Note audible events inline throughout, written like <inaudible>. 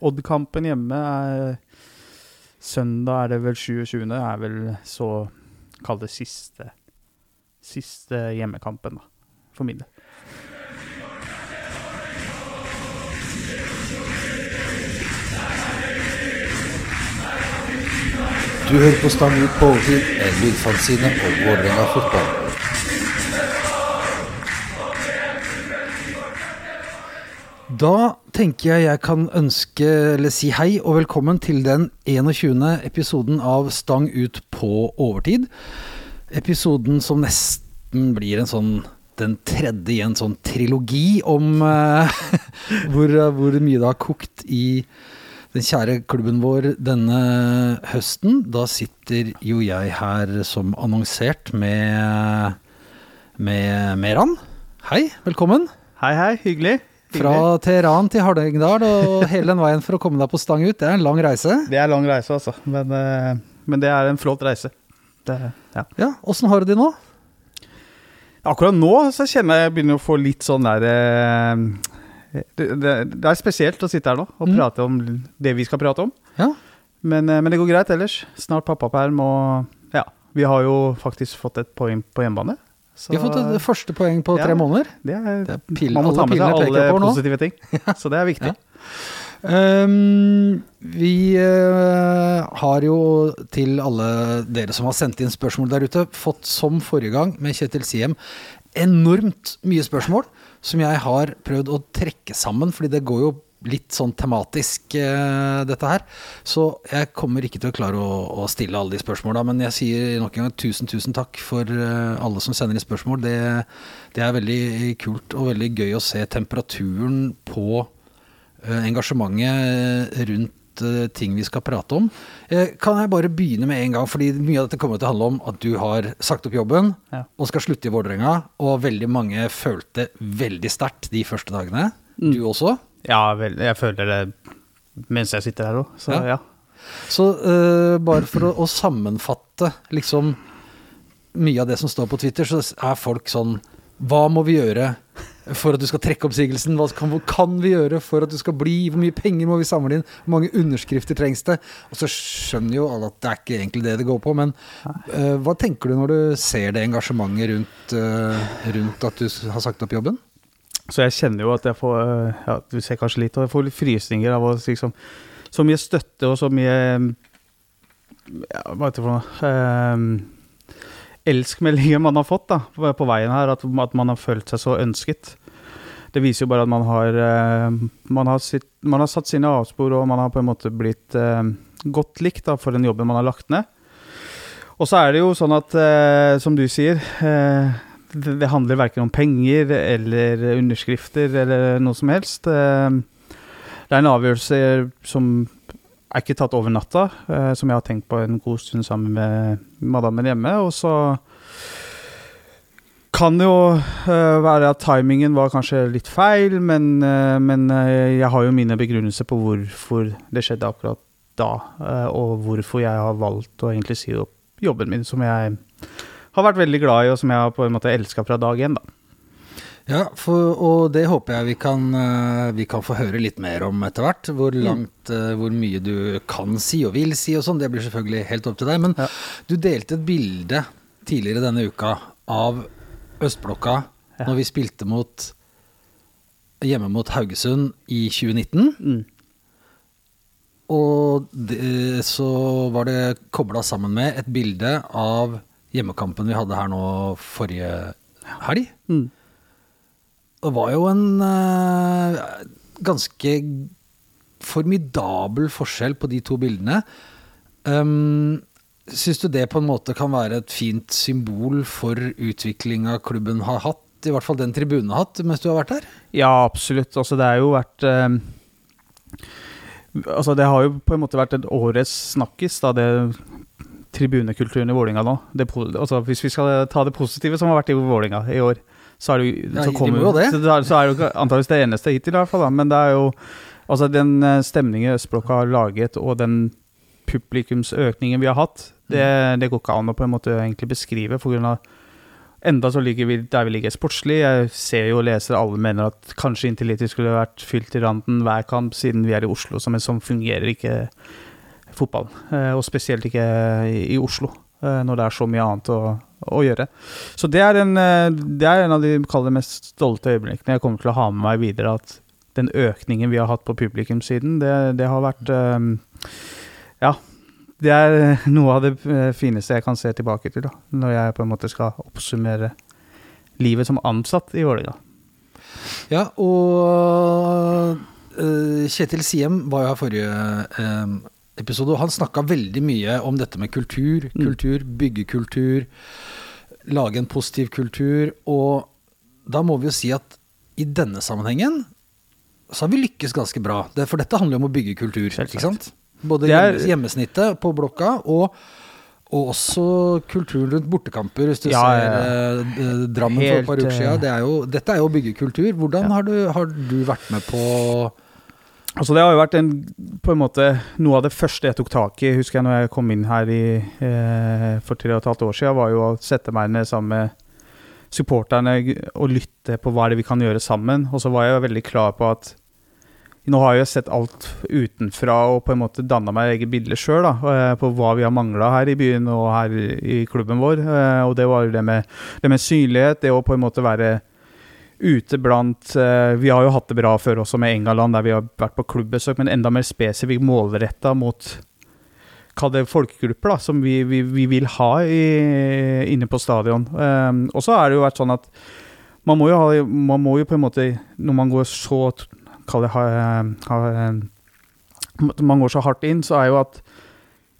Odd-kampen hjemme er Søndag er det vel 27. er vel så Kall det siste Siste hjemmekampen, da. For min del. Du hører på Stang ut på overtid, en lydfanzine om Vålerenga fotball. Da tenker jeg jeg kan ønske, eller si hei og velkommen til den 21. episoden av Stang ut på overtid. Episoden som nesten blir en sånn den tredje i en sånn trilogi om uh, <laughs> hvor, hvor mye det har kokt i den kjære klubben vår denne høsten. Da sitter jo jeg her som annonsert med, med Meran. Hei, velkommen. Hei, hei. Hyggelig. Fra Teheran til Hallingdal og hele den veien for å komme deg på stang ut. Det er en lang reise. Det er lang reise, altså. Men, eh, men det er en flott reise. Det, ja. Ja, Åssen har du det nå? Akkurat nå så kjenner jeg jeg begynner å få litt sånn der eh, det, det, det er spesielt å sitte her nå og Mm. prate om det vi skal prate om. Ja. Men, eh, men det går greit ellers. Snart pappaperm, og ja, vi har jo faktisk fått et poeng på hjemmebane. Så Vi har fått det første poeng på tre Ja. måneder. det er, Det er pil- man må ta med seg alle positive ting. <laughs> Så det er viktig. Ja. Um, vi uh, har jo til alle dere som har sendt inn spørsmål der ute, fått som forrige gang med Kjetil Siem enormt mye spørsmål som jeg har prøvd å trekke sammen, fordi det går jo litt sånn tematisk, eh, dette her. Så jeg kommer ikke til å klare å, å stille alle de spørsmåla, men jeg sier nok en gang tusen, tusen takk for eh, alle som sender inn spørsmål. Det, det er veldig kult og veldig gøy å se temperaturen på eh, engasjementet rundt ting vi skal prate om. Kan jeg bare begynne med en gang, fordi mye av dette kommer til å handle om at du har sagt opp jobben Ja. og skal slutte i Vålerenga, og veldig mange følte veldig sterkt de første dagene. Mm. Du også. Ja, vel, jeg føler det mens jeg sitter her òg, så Ja. ja. Så uh, bare for å, å sammenfatte liksom mye av det som står på Twitter, så er folk sånn Hva må vi gjøre for at du skal trekke oppsigelsen? Hva kan, kan vi gjøre for at du skal bli? Hvor mye penger må vi samle inn? Hvor mange underskrifter trengs det? Og så skjønner jo alle at det er ikke egentlig det det går på, men uh, hva tenker du når du ser det engasjementet rundt, uh, rundt at du har sagt opp jobben? Så jeg kjenner jo at jeg får øh, Ja, du ser kanskje litt, og jeg får litt frysninger av å liksom Så mye støtte og så mye ja, Hva heter det for um, Elskmeldinger man har fått da på, veien her, at, at man har følt seg så ønsket. Det viser jo bare at man har øh, man, har sitt, man har satt sine avspor, og man har på en måte blitt øh, godt likt da, for den jobben man har lagt ned. Og så er det jo sånn at, eh, som du sier eh, det, handler verken om penger eller underskrifter eller noe som helst. Eh, det er en avgjørelse som er ikke tatt over natta, eh, som jeg har tenkt på en god stund sammen med madammen hjemme. Og så kan det jo eh, være at timingen var kanskje litt feil, men, men jeg har jo mine begrunnelser på hvorfor det skjedde akkurat da, og hvorfor jeg har valgt å egentlig si opp jobben min, som jeg har vært veldig glad i, og som jeg har på en måte elska fra dag én. da. Ja, for, og det håper jeg vi kan, eh, vi kan få høre litt mer om etter hvert. Hvor langt, eh, hvor mye du kan si og vil si og sånn. Det blir selvfølgelig helt opp til deg. Men Ja. du delte et bilde tidligere denne uka av Østblokka Ja. når vi spilte mot hjemme mot Haugesund i 2019. Mm. Og det, så var det kobla sammen med et bilde av hjemmekampen vi hadde her nå forrige helg. Mm. Det var jo en uh, ganske formidabel forskjell på de to bildene. Um, Syns du det på en måte kan være et fint symbol for utviklinga klubben har hatt? I hvert fall den tribunen har hatt mens du har vært der? Ja, absolutt. Altså, det har jo vært um Altså, det har jo på en måte vært et årets snakkis, da, det tribunekulturen i Vålinga nå. Det, altså, hvis vi skal ta det positive som har vært i Vålinga i år, så er det jo Ja, så de kommer må jo det. Så, det så er det jo det eneste hittil, i hvert fall. Da. Men det er jo Altså, den eh, stemningen Østblokka har laget, og den publikumsøkningen vi har hatt, det, det går ikke an å på en måte egentlig beskrive, For grunn av Enda så ligger vi der vi ligger sportslig. Jeg ser jo og leser alle mener at kanskje Intility skulle vært fylt i randen hver kamp, siden vi er i Oslo. som, sånn fungerer ikke fotballen. Eh, og spesielt ikke i, Oslo, eh, når det er så mye annet å, å gjøre. Så det er, en, eh, det er en av de kaller mest stolte øyeblikkene jeg kommer til å ha med meg videre. At den økningen vi har hatt på publikumssiden, det, det har vært Ja. Det er noe av det fineste jeg kan se tilbake til, da, når jeg på en måte skal oppsummere livet som ansatt i Vålerenga. Ja, og Kjetil Siem var jo her forrige episode, og han snakka veldig mye om dette med kultur, Mm. kultur, bygge kultur, lage en positiv kultur, og da må vi jo si at i denne sammenhengen så har vi lykkes ganske bra. For dette handler jo om å bygge kultur, ikke sant? Både hjemmesnittet på blokka og og også kulturen rundt bortekamper, hvis du Ja, ser ja, eh, Drammen for et par uker eh, siden. Det er jo, dette er jo å bygge kultur. Hvordan Ja. har, du, har du vært med på Altså Det har jo vært en, på en måte noe av det første jeg tok tak i, husker jeg når jeg kom inn her i, eh, for tre og et halvt år siden, var jo å sette meg ned sammen med supporterne og lytte på hva det er vi kan gjøre sammen. Og så var jeg jo veldig klar på at nå har jeg sett alt utenfra og på en måte danna meg eget bilde sjøl på hva vi har mangla her i byen og her i klubben vår. Eh, Og det var jo det med, det med synlighet, det å på en måte være ute blant eh, Vi har jo hatt det bra før også med Engaland, der vi har vært på klubbesøk, men enda mer spesifikt målretta mot Kall det folkegrupper, da, som vi, vi, vi vil ha i, inne på stadion. Um, og så er det jo vært sånn at man må jo ha Man må jo på en måte, når man går så Kall det ha, ha, Man går så hardt inn, så er jo at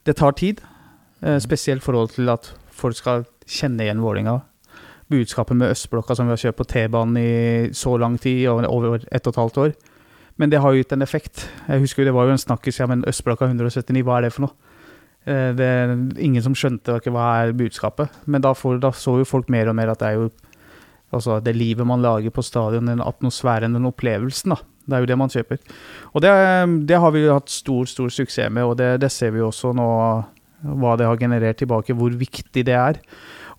det tar tid. Eh, spesielt i forhold til at folk skal kjenne igjen Vålinga budskapet med Østblokka som vi har kjørt på T-banen i så lang tid, over, ett og et halvt år. Men det har jo gitt en effekt. Jeg husker Det var jo en snakkis ja, men Østblokka 179, hva er det for noe? Eh, Det er ingen som skjønte ikke hva er budskapet. Men da, får, da så jo folk mer og mer at det er jo altså det livet man lager på stadion, den atmosfæren, den opplevelsen. da. Det er jo det man kjøper. Og det, det har vi jo hatt stor, stor suksess med, og det, det ser vi jo også nå hva det har generert tilbake, hvor viktig det er.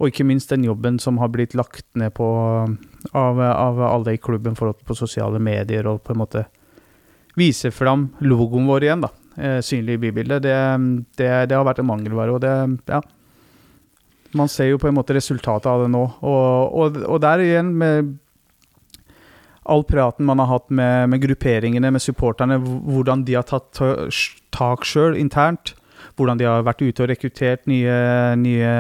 Og ikke minst den jobben som har blitt lagt ned på av, av alle i klubben på sosiale medier, og på en måte vise fram logoen vår igjen, da. Eh, synlig i bybildet. Det, det, det har vært en mangelvare, og det Ja. Man ser jo på en måte resultatet av det nå. Og, og, og der igjen, med all praten man har hatt med, med grupperingene, med supporterne, hvordan de har tatt tak sjøl internt. Hvordan de har vært ute og rekruttert nye, nye,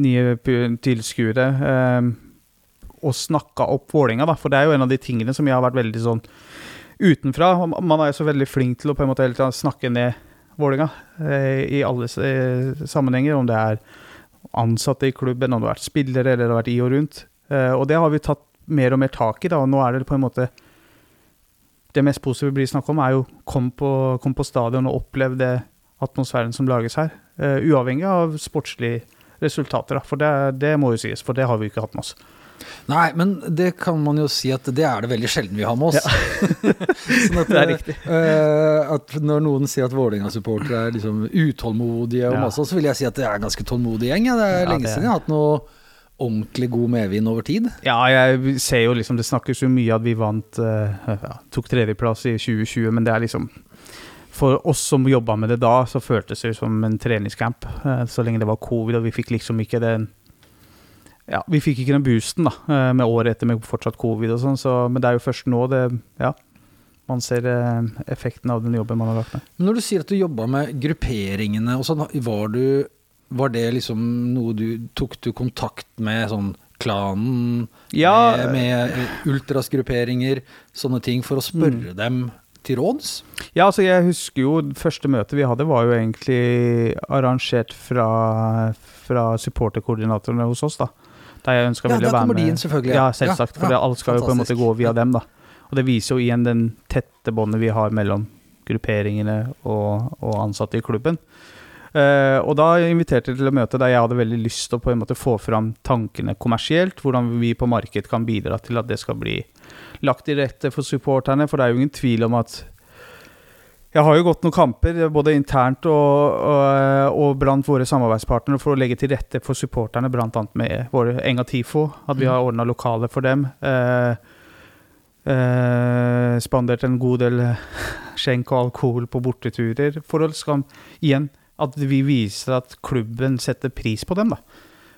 nye tilskuere. Eh, og snakka opp Vålerenga, da. For det er jo en av de tingene som jeg har vært veldig sånn utenfra. Man er jo så veldig flink til å på en måte snakke ned Vålerenga eh, i alle eh, sammenhenger. Om det er ansatte i klubben, om det har vært spillere eller det har vært i og rundt. Eh, og det har vi tatt mer og mer tak i, da. Og nå er det på en måte Det mest positive blir snakk om, er jo kom på, kom på stadion og opplev det atmosfæren som lages her. Uh, uavhengig av sportslige resultater, da. For det, det må jo sies, for det har vi ikke hatt med oss. Nei, men det kan man jo si at det er det veldig sjelden vi har med oss. <laughs> sånn at, <laughs> Det er riktig. Uh, at når noen sier at Vålerenga-supportere er liksom utålmodige og Ja. masse, så vil jeg si at det er en ganske tålmodig gjeng. Ja. Det er Ja, lenge det- siden jeg har hatt noe ordentlig god medvind over tid. Ja, jeg ser jo liksom Det snakkes jo mye at vi vant uh, ja, Tok tredjeplass i 2020, men det er liksom For oss som jobba med det da, så føltes det som en treningscamp. eh, Så lenge det var covid, og vi fikk liksom ikke den Ja, vi fikk ikke den boosten, da, eh, med året etter med fortsatt covid og sånn, så Men det er jo først nå det Ja. Man ser eh, effekten av den jobben man har lagt ned. Men når du sier at du jobba med grupperingene og sånn, var, du, var det liksom noe du Tok du kontakt med sånn klanen, Ja, med, med ultrasgrupperinger, sånne ting, for å spørre Mm. dem til råds? Ja, altså jeg husker jo første møtet vi hadde var jo egentlig arrangert fra, fra supporterkoordinatorene hos oss, da. Der jeg ønska Ja, veldig med å være kommer de inn, selvfølgelig. Ja, selvsagt. For Ja, alt skal jo på en måte gå via dem, da. Og det viser jo igjen den tette båndet vi har mellom grupperingene og, og ansatte i klubben. Eh, og da inviterte jeg til et møte der jeg hadde veldig lyst til å på en måte få fram tankene kommersielt. Hvordan vi på marked kan bidra til at det skal bli lagt til rette for supporterne. For det er jo ingen tvil om at Jeg har jo gått noen kamper, både internt og, og, og blant våre samarbeidspartnere, for å legge til rette for supporterne, bl.a. med våre Enga Tifo. At vi har ordna lokaler for dem. Eh, eh, spandert en god del <laughs> skjenk og alkohol på borteturer. For å skal, igjen at vi viser at klubben setter pris på dem. da.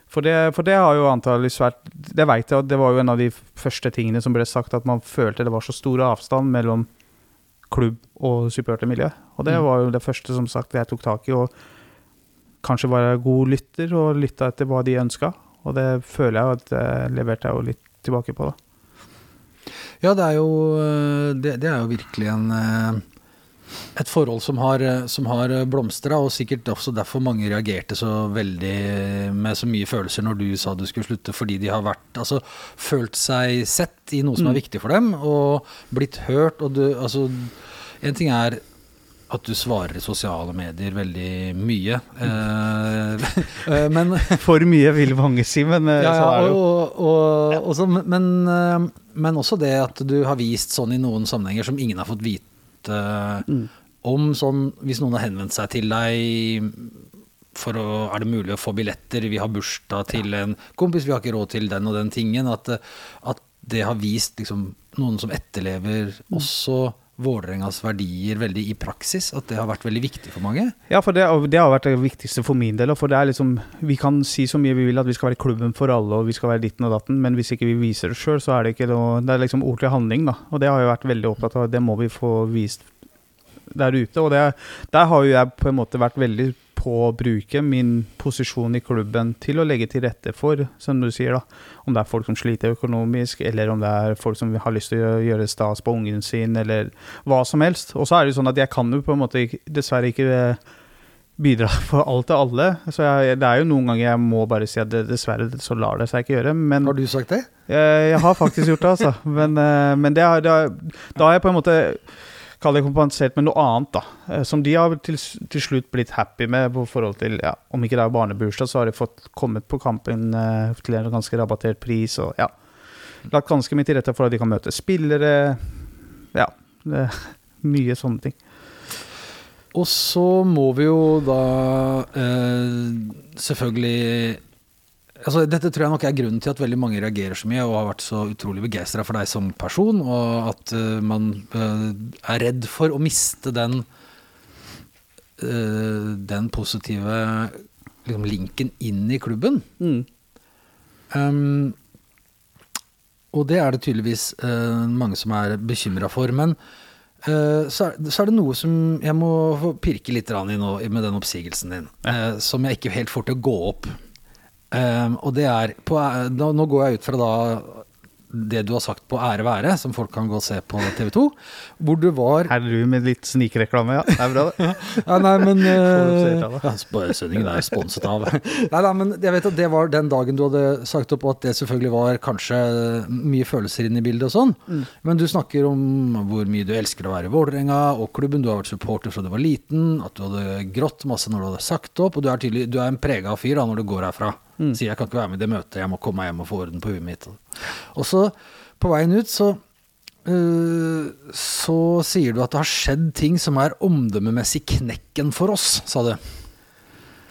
For det, for det har jo antakeligvis vært Det vet jeg, det var jo en av de første tingene som ble sagt, at man følte det var så stor avstand mellom klubb og supportermiljø. Og det Mm. var jo det første som sagt jeg tok tak i. Og kanskje var jeg god lytter og lytta etter hva de ønska. Og det føler jeg at det leverte jeg jo litt tilbake på, da. Ja, det er jo, eh, det, det er jo virkelig en eh, et forhold som har, eh, som har blomstra, og sikkert også derfor mange reagerte så veldig med så mye følelser når du sa du skulle slutte, fordi de har vært, altså, følt seg sett i noe som er Mm. viktig for dem, og blitt hørt. Og du, altså, en ting er at du svarer i sosiale medier veldig mye, eh, <laughs> eh, men <laughs> For mye vil mange si, men ja, ja, sånn er det jo. og, og, og så- men, eh, men også det at du har vist sånn i noen sammenhenger som ingen har fått vite Mm. om. Sånn, hvis noen har henvendt seg til deg for å, er det mulig å få billetter, vi har bursdag til en kompis, vi har ikke råd til den og den tingen. At, eh, at det har vist liksom, noen som etterlever Mm. også Vålerengas verdier veldig i praksis. At det har vært veldig viktig for mange. Ja, for det, det har vært det viktigste for min del. For det er liksom, vi kan si så mye vi vil at vi skal være klubben for alle og vi skal være ditten og datten, men hvis ikke vi viser det sjøl, så er det ikke noe Det er liksom ord til handling, da. Og det har jeg vært veldig opptatt av. Det må vi få vist der ute. Og det, der har jo jeg på en måte vært veldig på å bruke min posisjon i klubben til å legge til rette for, som du sier, da. Om det er folk som sliter økonomisk, eller om det er folk som har lyst til å gjøre stas på ungen sin, eller hva som helst. Og så er det jo sånn at jeg kan jo på en måte dessverre ikke eh, bidra <laughs> for alt til alle. Så jeg, det er jo noen ganger jeg må bare si at det, dessverre så lar det seg ikke gjøre. Men Har du sagt det? jeg, jeg har faktisk gjort det, altså. Men, eh, men det har, det har, da har jeg på en måte Kall det kompensert med noe annet, da. eh, Som de har til, til slutt blitt happy med på forhold til ja, Om ikke det er barnebursdag, så har de fått kommet på kampen eh, til en ganske rabattert pris. Og ja, lagt ganske mye til rette for at de kan møte spillere. Ja. Det, <laughs> mye sånne ting. Og så må vi jo da eh, selvfølgelig Altså, dette tror jeg nok er grunnen til at veldig mange reagerer så mye og har vært så utrolig begeistra for deg som person, og at uh, man uh, er redd for å miste den uh, den positive liksom, linken inn i klubben. Mm. Um, og det er det tydeligvis mange som er bekymra for. Men så, er, så er det noe som jeg må pirke litt i nå med den oppsigelsen din, eh, som jeg ikke helt får til å gå opp. Um, og det er på, nå, nå går jeg ut fra da det du har sagt på Ære være, som folk kan gå og se på TV 2, hvor du var Her er du med litt snikreklame, ja. Det er bra, det. <laughs> Ja, nei, men uh, eh, da? ja, Sendingen er sponset av <laughs> Nei, nei, men jeg vet at det var den dagen du hadde sagt opp, og at det selvfølgelig var kanskje mye følelser inne i bildet og sånn. Mm. Men du snakker om hvor mye du elsker å være i Vålerenga og klubben. Du har vært supporter fra du var liten, at du hadde grått masse når du hadde sagt opp, og du er tydelig, du er en prega fyr da når du går herfra. Mm. Sier jeg kan ikke være med i det møtet, jeg må komme meg hjem og få orden på huet mitt. Og så, på veien ut, så uh, så sier du at det har skjedd ting som er omdømmemessig knekken for oss, sa du.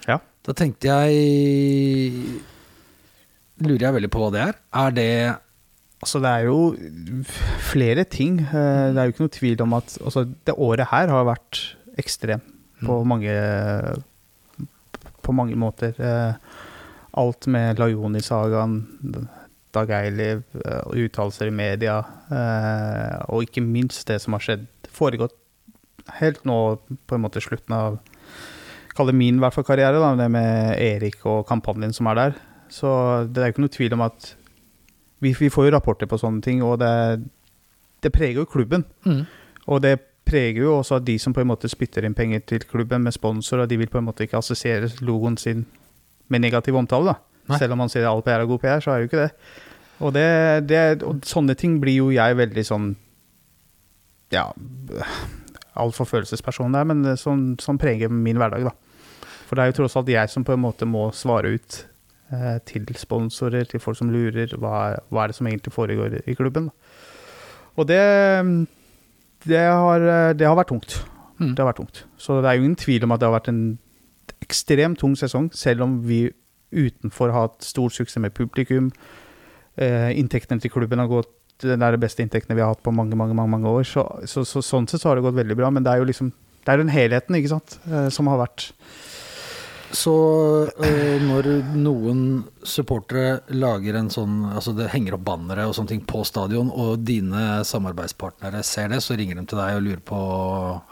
Ja. Da tenkte jeg Lurer jeg veldig på hva det er. Er det Altså, det er jo flere ting. Eh, Det er jo ikke noe tvil om at altså, det året her har vært ekstremt på mange På mange måter. Alt med Lajoni-sagaen, Dag Eiliv, eh, uttalelser i media, eh, og ikke minst det som har skjedd foregått helt nå på en måte slutten av Kall det min hvert fall karriere, da, det med Erik og kampanjen som er der. Så det er jo ikke noe tvil om at vi, vi får jo rapporter på sånne ting, og det, det preger jo klubben. mm. Og det preger jo også at de som på en måte spytter inn penger til klubben med sponsorer, de vil på en måte ikke assosiere logoen sin med negativ omtale. da. Nei. Selv om man sier all PR er god PR, så er jo ikke det. Og, det, det, og sånne ting blir jo jeg veldig sånn Ja, altfor følelsesperson der, men som, sånn, sånn preger min hverdag, da. For det er jo tross alt jeg som på en måte må svare ut eh, til sponsorer, til folk som lurer. Hva, hva er det som egentlig foregår i klubben? Da. Og det, det, har, det har vært tungt. Mm. Det har vært tungt. Så det er jo ingen tvil om at det har vært en ekstremt tung sesong, selv om vi utenfor har hatt stor suksess med publikum. Eh, inntektene til klubben har gått Det er de beste inntektene vi har hatt på mange mange, mange, mange år. Så, så, så, sånn sett så har det gått veldig bra, men det er jo liksom det er den helheten ikke sant, eh, som har vært Så øh, når noen supportere lager en sånn Altså det henger opp bannere og sånne ting på stadion, og dine samarbeidspartnere ser det, så ringer de til deg og lurer på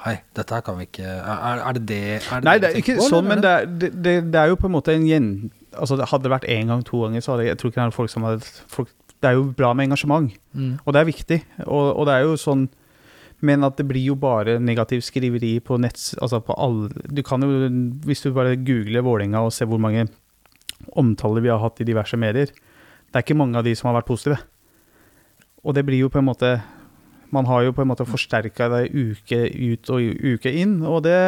Hei, dette her kan vi ikke Er, er det det er Nei, det det er ikke på, sånn, men det er, det, det, det er jo på en måte en gjen... Altså, det hadde det vært én gang, to ganger, så hadde jeg, jeg tror ikke det er folk som hadde folk, Det er jo bra med engasjement, Mm. og det er viktig. Og, og det er jo sånn Men at det blir jo bare negativ skriveri på nett Altså på alle Du kan jo, hvis du bare googler Vålerenga og ser hvor mange omtaler vi har hatt i diverse medier Det er ikke mange av de som har vært positive. Og det blir jo på en måte Man har jo på en måte forsterka det uke ut og uke inn, og det,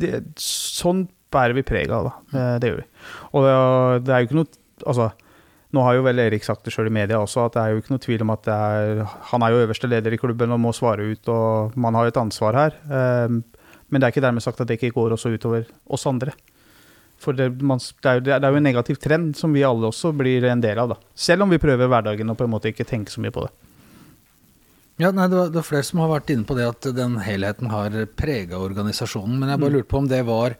det Sånn bærer vi preg av, da. Det, det gjør vi. Og det, det er jo ikke noe Altså, nå har jo vel Erik sagt det sjøl i media også, at det er jo ikke noe tvil om at det er Han er jo øverste leder i klubben og må svare ut, og man har jo et ansvar her. Um, men det er ikke dermed sagt at det ikke går også utover oss andre. For det, man, det, er, jo- det er jo en negativ trend som vi alle også blir en del av, da. Selv om vi prøver hverdagen og på en måte ikke tenke så mye på det. Ja, nei, det, var, det er flere som har vært inne på det at den helheten har prega organisasjonen. Men jeg bare Mm. lurte på om det var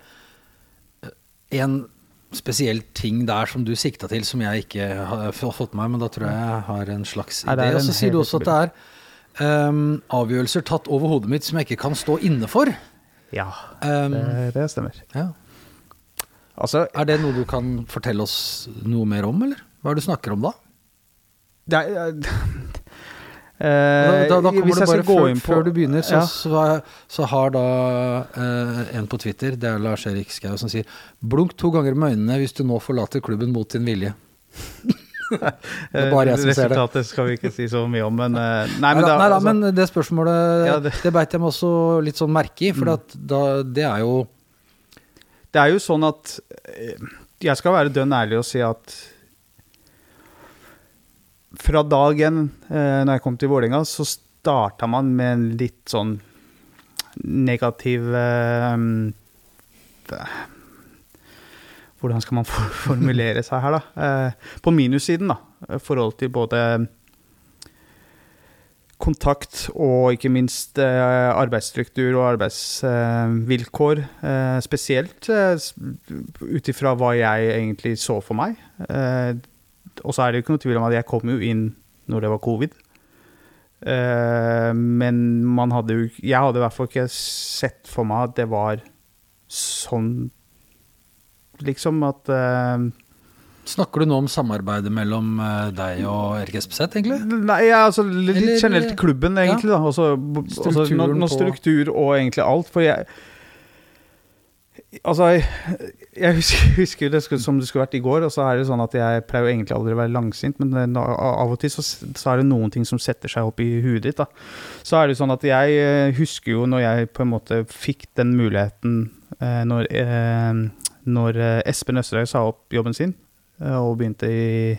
eh, en spesiell ting der som du sikta til, som jeg ikke har fått med meg, men da tror jeg jeg har en slags idé. Og så sier du også at det er um, avgjørelser tatt over hodet mitt som jeg ikke kan stå inne for. Ja, um, det, det stemmer. ja. Altså, Er det noe du kan fortelle oss noe mer om, eller? Hva er det du snakker om da? det er <laughs> Da, eh, da, da kommer hvis jeg skal gå før, inn på- før du begynner, så, Ja. så, så har da eh, en på Twitter, det er Lars-Erik Skau, som sier Blunk to ganger med øynene hvis du nå forlater klubben mot din vilje. <laughs> det er bare jeg som ser det. Resultatet skal vi ikke si så mye om, men eh, Nei, men, da, nei da, altså, men det spørsmålet Ja, det, det- beit jeg meg også litt sånn merke i, for Mm. det er jo Det er jo sånn at eh, Jeg skal være dønn ærlig og si at fra dagen eh, når jeg kom til Vålerenga, så starta man med en litt sånn negativ eh, Hvordan skal man for- <laughs> formulere seg her, da? Eh, på minussiden, da. I forhold til både kontakt og ikke minst eh, arbeidsstruktur og arbeidsvilkår. Eh, spesielt eh, ut ifra hva jeg egentlig så for meg. Eh, og så er det jo ikke noe tvil om at jeg kom jo inn når det var covid. Uh, men man hadde jo Jeg hadde i hvert fall ikke sett for meg at det var sånn Liksom at uh, Snakker du nå om samarbeidet mellom eh, deg og Erik Espeseth, egentlig? Nei, ja, altså litt Eller- generelt klubben, egentlig. da. Også, også Strukturen no, no struktur og egentlig alt. For jeg Altså, jeg, husker, <laughs> husker det som det skulle vært i går, og så er det sånn at jeg pleier egentlig aldri å være langsint, men av og til så, så er det noen ting som setter seg opp i huet ditt. da. Så er det sånn at jeg eh, husker jo når jeg på en måte fikk den muligheten eh, når, eh, når Espen Østerhaug sa opp jobben sin og begynte i,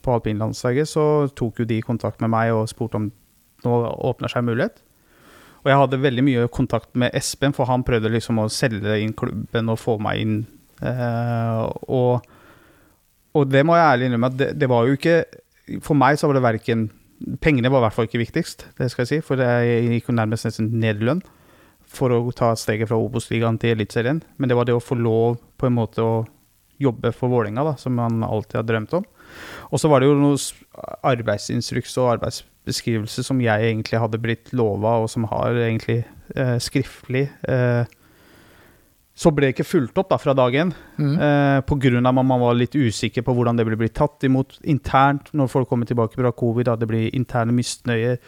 på alpinlandslaget, så tok jo de kontakt med meg og spurte om nå åpner seg mulighet. Og jeg hadde veldig mye kontakt med Espen, for han prøvde liksom å selge inn klubben og få meg inn. Eh, og, og det må jeg ærlig innrømme at det, det var jo ikke For meg så var det verken Pengene var i hvert fall ikke viktigst, det skal jeg si, for jeg gikk jo nærmest nesten ned i lønn for å ta steget fra Obos-ligaen til Eliteserien. Men det var det å få lov på en måte å jobbe for Vålerenga, som man alltid har drømt om. Og så var det jo noe arbeidsinstruks og arbeidsbeskrivelse som jeg egentlig hadde blitt lova, og som har egentlig eh, skriftlig eh, Så ble det ikke fulgt opp da fra dag én, Mm. eh, av at man var litt usikker på hvordan det ble blitt tatt imot internt når folk kommer tilbake fra covid, at det blir interne misnøyer.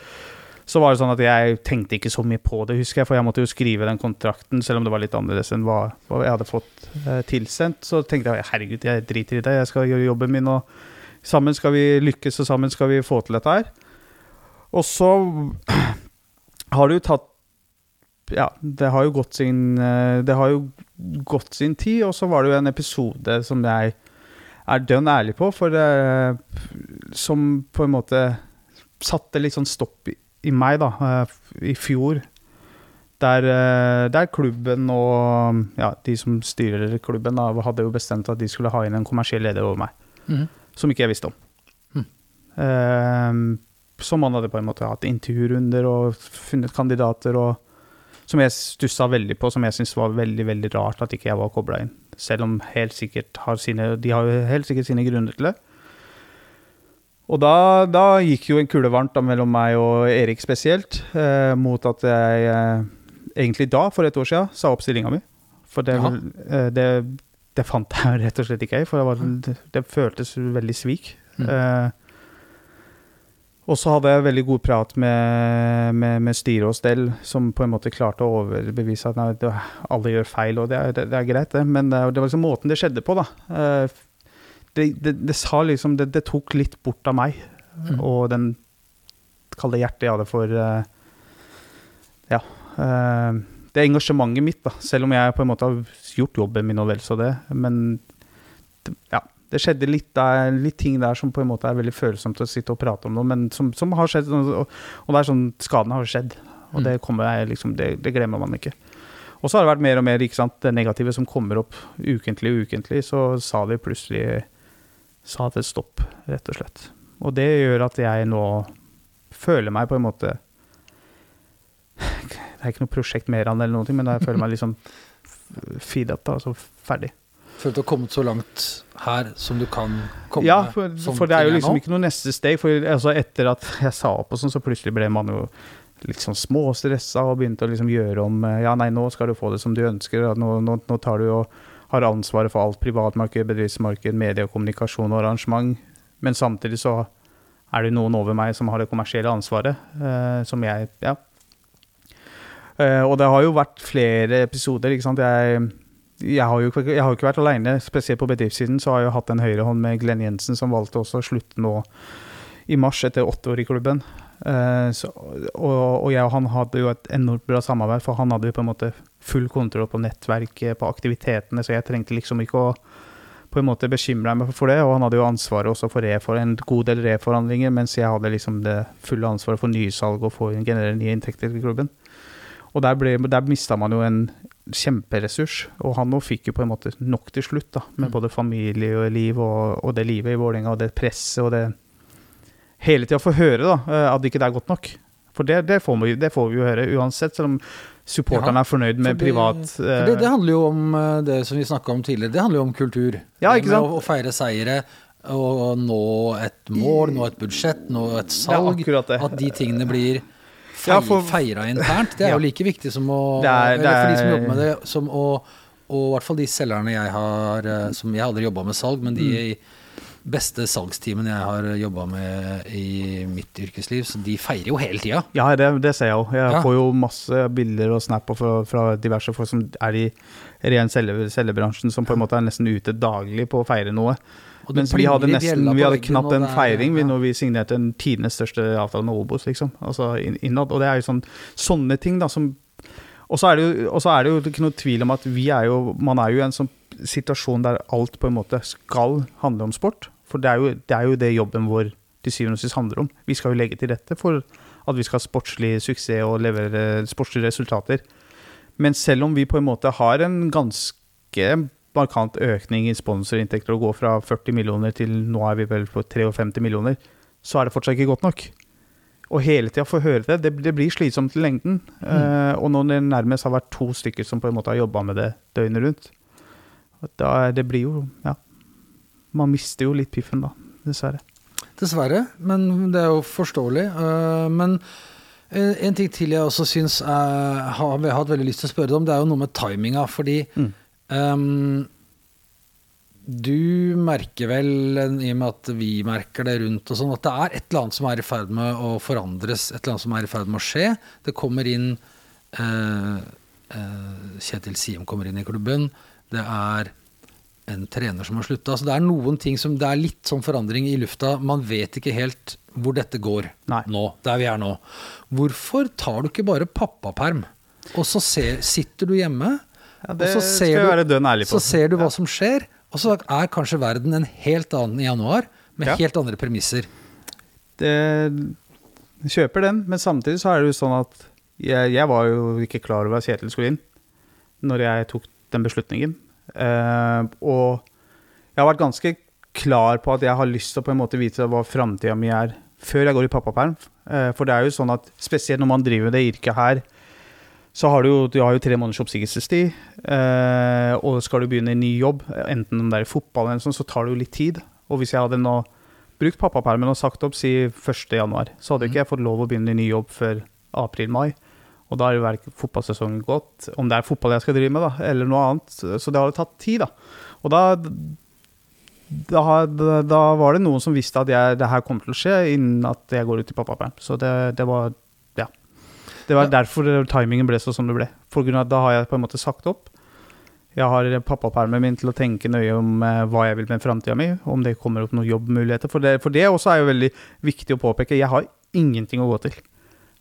Så var det sånn at jeg tenkte ikke så mye på det, husker jeg, for jeg måtte jo skrive den kontrakten, selv om det var litt annerledes enn hva, hva jeg hadde fått eh, tilsendt. Så tenkte jeg herregud, jeg driter i det, jeg skal gjøre jobben min, og sammen skal vi lykkes, og sammen skal vi få til dette her. Og så <clears throat> har det jo tatt Ja, det har jo gått sin eh, har jo gått sin tid, og så var det jo en episode som jeg er dønn ærlig på, for det, som på en måte satte litt sånn stopp i, i meg, da, eh, i fjor. Der, eh, der klubben og ja, de som styrer klubben, da, hadde jo bestemt at de skulle ha inn en kommersiell leder over meg. Mhm. Som ikke jeg visste om. Mm. Uh, som man hadde på en måte hatt intervjurunder og funnet kandidater og Som jeg stussa veldig på, som jeg syntes var veldig veldig rart at ikke jeg var kobla inn. Selv om helt sikkert har sine, de har jo helt sikkert sine grunner til det. Og da, da gikk jo en kule varmt da, mellom meg og Erik spesielt, eh, mot at jeg eh, egentlig da, for et år siden, sa opp stillinga mi. For det, Jaha. eh, det, det fant jeg <laughs> rett og slett ikke for det, var, det, det føltes veldig svik. Mm. Eh, og så hadde jeg veldig god prat med, med, med styre og stell, som på en måte klarte å overbevise at nei, det, alle gjør feil, og det er, det, er greit, det. Men det, det var liksom måten det skjedde på, da. Eh, det, sa liksom det, det tok litt bort av meg, Mm. og den kalde hjertet jeg hadde for eh, Ja. Eh, er engasjementet mitt, da. Selv om jeg på en måte har gjort jobben min og vel så det. Men det, ja, det skjedde litt, der, litt ting der som på en måte er veldig følsomt å sitte og prate om nå, men som, som har skjedd. Og, og det er sånn Skadene har skjedd, og det, jeg liksom, det, det glemmer man ikke. Og så har det vært mer og mer sant, det negative som kommer opp ukentlig og ukentlig. Så sa de plutselig sa det stopp, rett og slett. Og det gjør at jeg nå føler meg på en måte Det er ikke noe prosjekt mer enn eller noe, men jeg føler meg liksom feed up, da, altså ferdig. Føler du har kommet så langt her som du kan komme? Ja, for, for det er jo liksom ikke noe neste steg. For altså, etter at jeg sa opp og sånn, så plutselig ble man jo litt sånn småstressa og begynte å liksom gjøre om eh, Ja, nei, nå skal du få det som du ønsker. Nå, nå, nå tar du og har ansvaret for alt privatmarked, bedriftsmarked, medie, og kommunikasjon og arrangement. Men samtidig så er det noen over meg som har det kommersielle ansvaret, eh, som jeg Ja. Eh, og det har jo vært flere episoder, ikke sant. Jeg, jeg har jo jeg har ikke vært alene, spesielt på bedriftssiden. Så har jeg jo hatt en høyrehånd med Glenn Jensen, som valgte også å slutte nå i mars etter åtte år i klubben. Eh, så, og, og jeg og han hadde jo et enormt bra samarbeid, for han hadde jo på en måte full kontroll på nettverket, på aktivitetene, så jeg trengte liksom ikke å på en måte bekymre meg for det, og han hadde jo ansvaret også for, for en god del reforhandlinger, mens jeg hadde liksom det fulle ansvaret for nysalg og for å generere nye inntekter til klubben. Og der, ble, der mista man jo en kjemperessurs, og han nå fikk jo på en måte nok til slutt, da, med Mm. både familieliv og, og det livet i Vålerenga, og det presset og det Hele tida få høre da, eh, at ikke det er godt nok. For det, det, får vi, det får vi jo høre uansett, selv om supporterne er fornøyd med For det- privat for Det, det eh, handler jo om eh, det som vi snakka om tidligere, det handler jo om kultur. Ja, ikke sant? Å, å feire seire, og nå et mål, nå et budsjett, nå et salg. akkurat det. At de tingene blir fei, Ja, for- feira internt. Det er <laughs> jo like viktig som å Det er- det Eller for de som er- jobber med det, som å Og i hvert fall de selgerne jeg har eh, Som jeg aldri jobba med salg, men Mm. de beste salgsteamene jeg har jobba med i mitt yrkesliv, så de feirer jo hele tida. Ja, det, det ser jeg jo. Jeg Ja. får jo masse bilder og snap fra, fra diverse folk som er i ren selgebransjen, som på en måte er nesten ute daglig på å feire noe. Og Mens vi hadde nesten, vi hadde knapt en feiring vi, ja. når vi signerte den tidenes største avtale med Obos, liksom. Altså innad. Og det er jo sånn, sånne ting, da, som Og så er, er det jo ikke noe tvil om at vi er jo Man er jo i en sånn situasjon der alt på en måte skal handle om sport. For det er jo det, er jo det jobben vår til syvende og sist handler om. Vi skal jo legge til rette for at vi skal ha sportslig suksess og levere sportslige resultater. Men selv om vi på en måte har en ganske markant økning i sponsorinntekter og gå fra 40 millioner til nå er vi vel på 53 millioner, så er det fortsatt ikke godt nok. Og hele tida få høre det, det, det blir slitsomt i lengden. Eh, og når det nærmest har vært to stykker som på en måte har jobba med det døgnet rundt, da det blir jo Ja. Man mister jo litt piffen da, dessverre. Dessverre, men det er jo forståelig. Uh, Men en ting til jeg også syns har hatt veldig lyst til å spørre deg om, det er jo noe med timinga. Fordi Mm. Ehm, du merker vel, i og med at vi merker det rundt og sånn, at det er et eller annet som er i ferd med å forandres, et eller annet som er i ferd med å skje. Det kommer inn uh, uh, Kjetil Siem kommer inn i klubben. Det er en trener som har slutta. Så det er noen ting som Det er litt sånn forandring i lufta. Man vet ikke helt hvor dette går Nei. nå, der vi er nå. Hvorfor tar du ikke bare pappaperm, og så ser, sitter du hjemme, Ja, og det så skal ser, jeg du, være dønn ærlig på. så ser du hva som skjer, og så er kanskje verden en helt annen i januar, med Ja. helt andre premisser. det, jeg kjøper den, men samtidig så er det jo sånn at Jeg, jeg var jo ikke klar over at Kjetil skulle inn når jeg tok den beslutningen. Uh, og jeg har vært ganske klar på at jeg har lyst til å på en måte vite hva framtida mi er før jeg går i pappaperm. Uh, for det er jo sånn at spesielt når man driver det yrket her, så har du du har jo tre måneders oppsigelsestid. Eh, og skal du begynne i ny jobb, enten om det er i fotball eller sånn, så tar det jo litt tid. Og hvis jeg hadde nå brukt pappapermen og sagt opp si 1.1., så hadde ikke jeg fått lov å begynne i ny jobb før april-mai. Og da er jo fotballsesongen gått, om det er fotball jeg skal drive med, da, eller noe annet. Så det hadde tatt tid, da. Og da, da, da var det noen som visste at jeg, det her kom til å skje innen at jeg går ut i pappaperm. Så det, det, var. Det var derfor timingen ble sånn som det ble. For grunn av at da har jeg på en måte sagt opp. Jeg har pappapermen min til å tenke nøye om eh, hva jeg vil med framtida mi. Om det kommer opp noen jobbmuligheter. For det, for det også er jo veldig viktig å påpeke. Jeg har ingenting å gå til.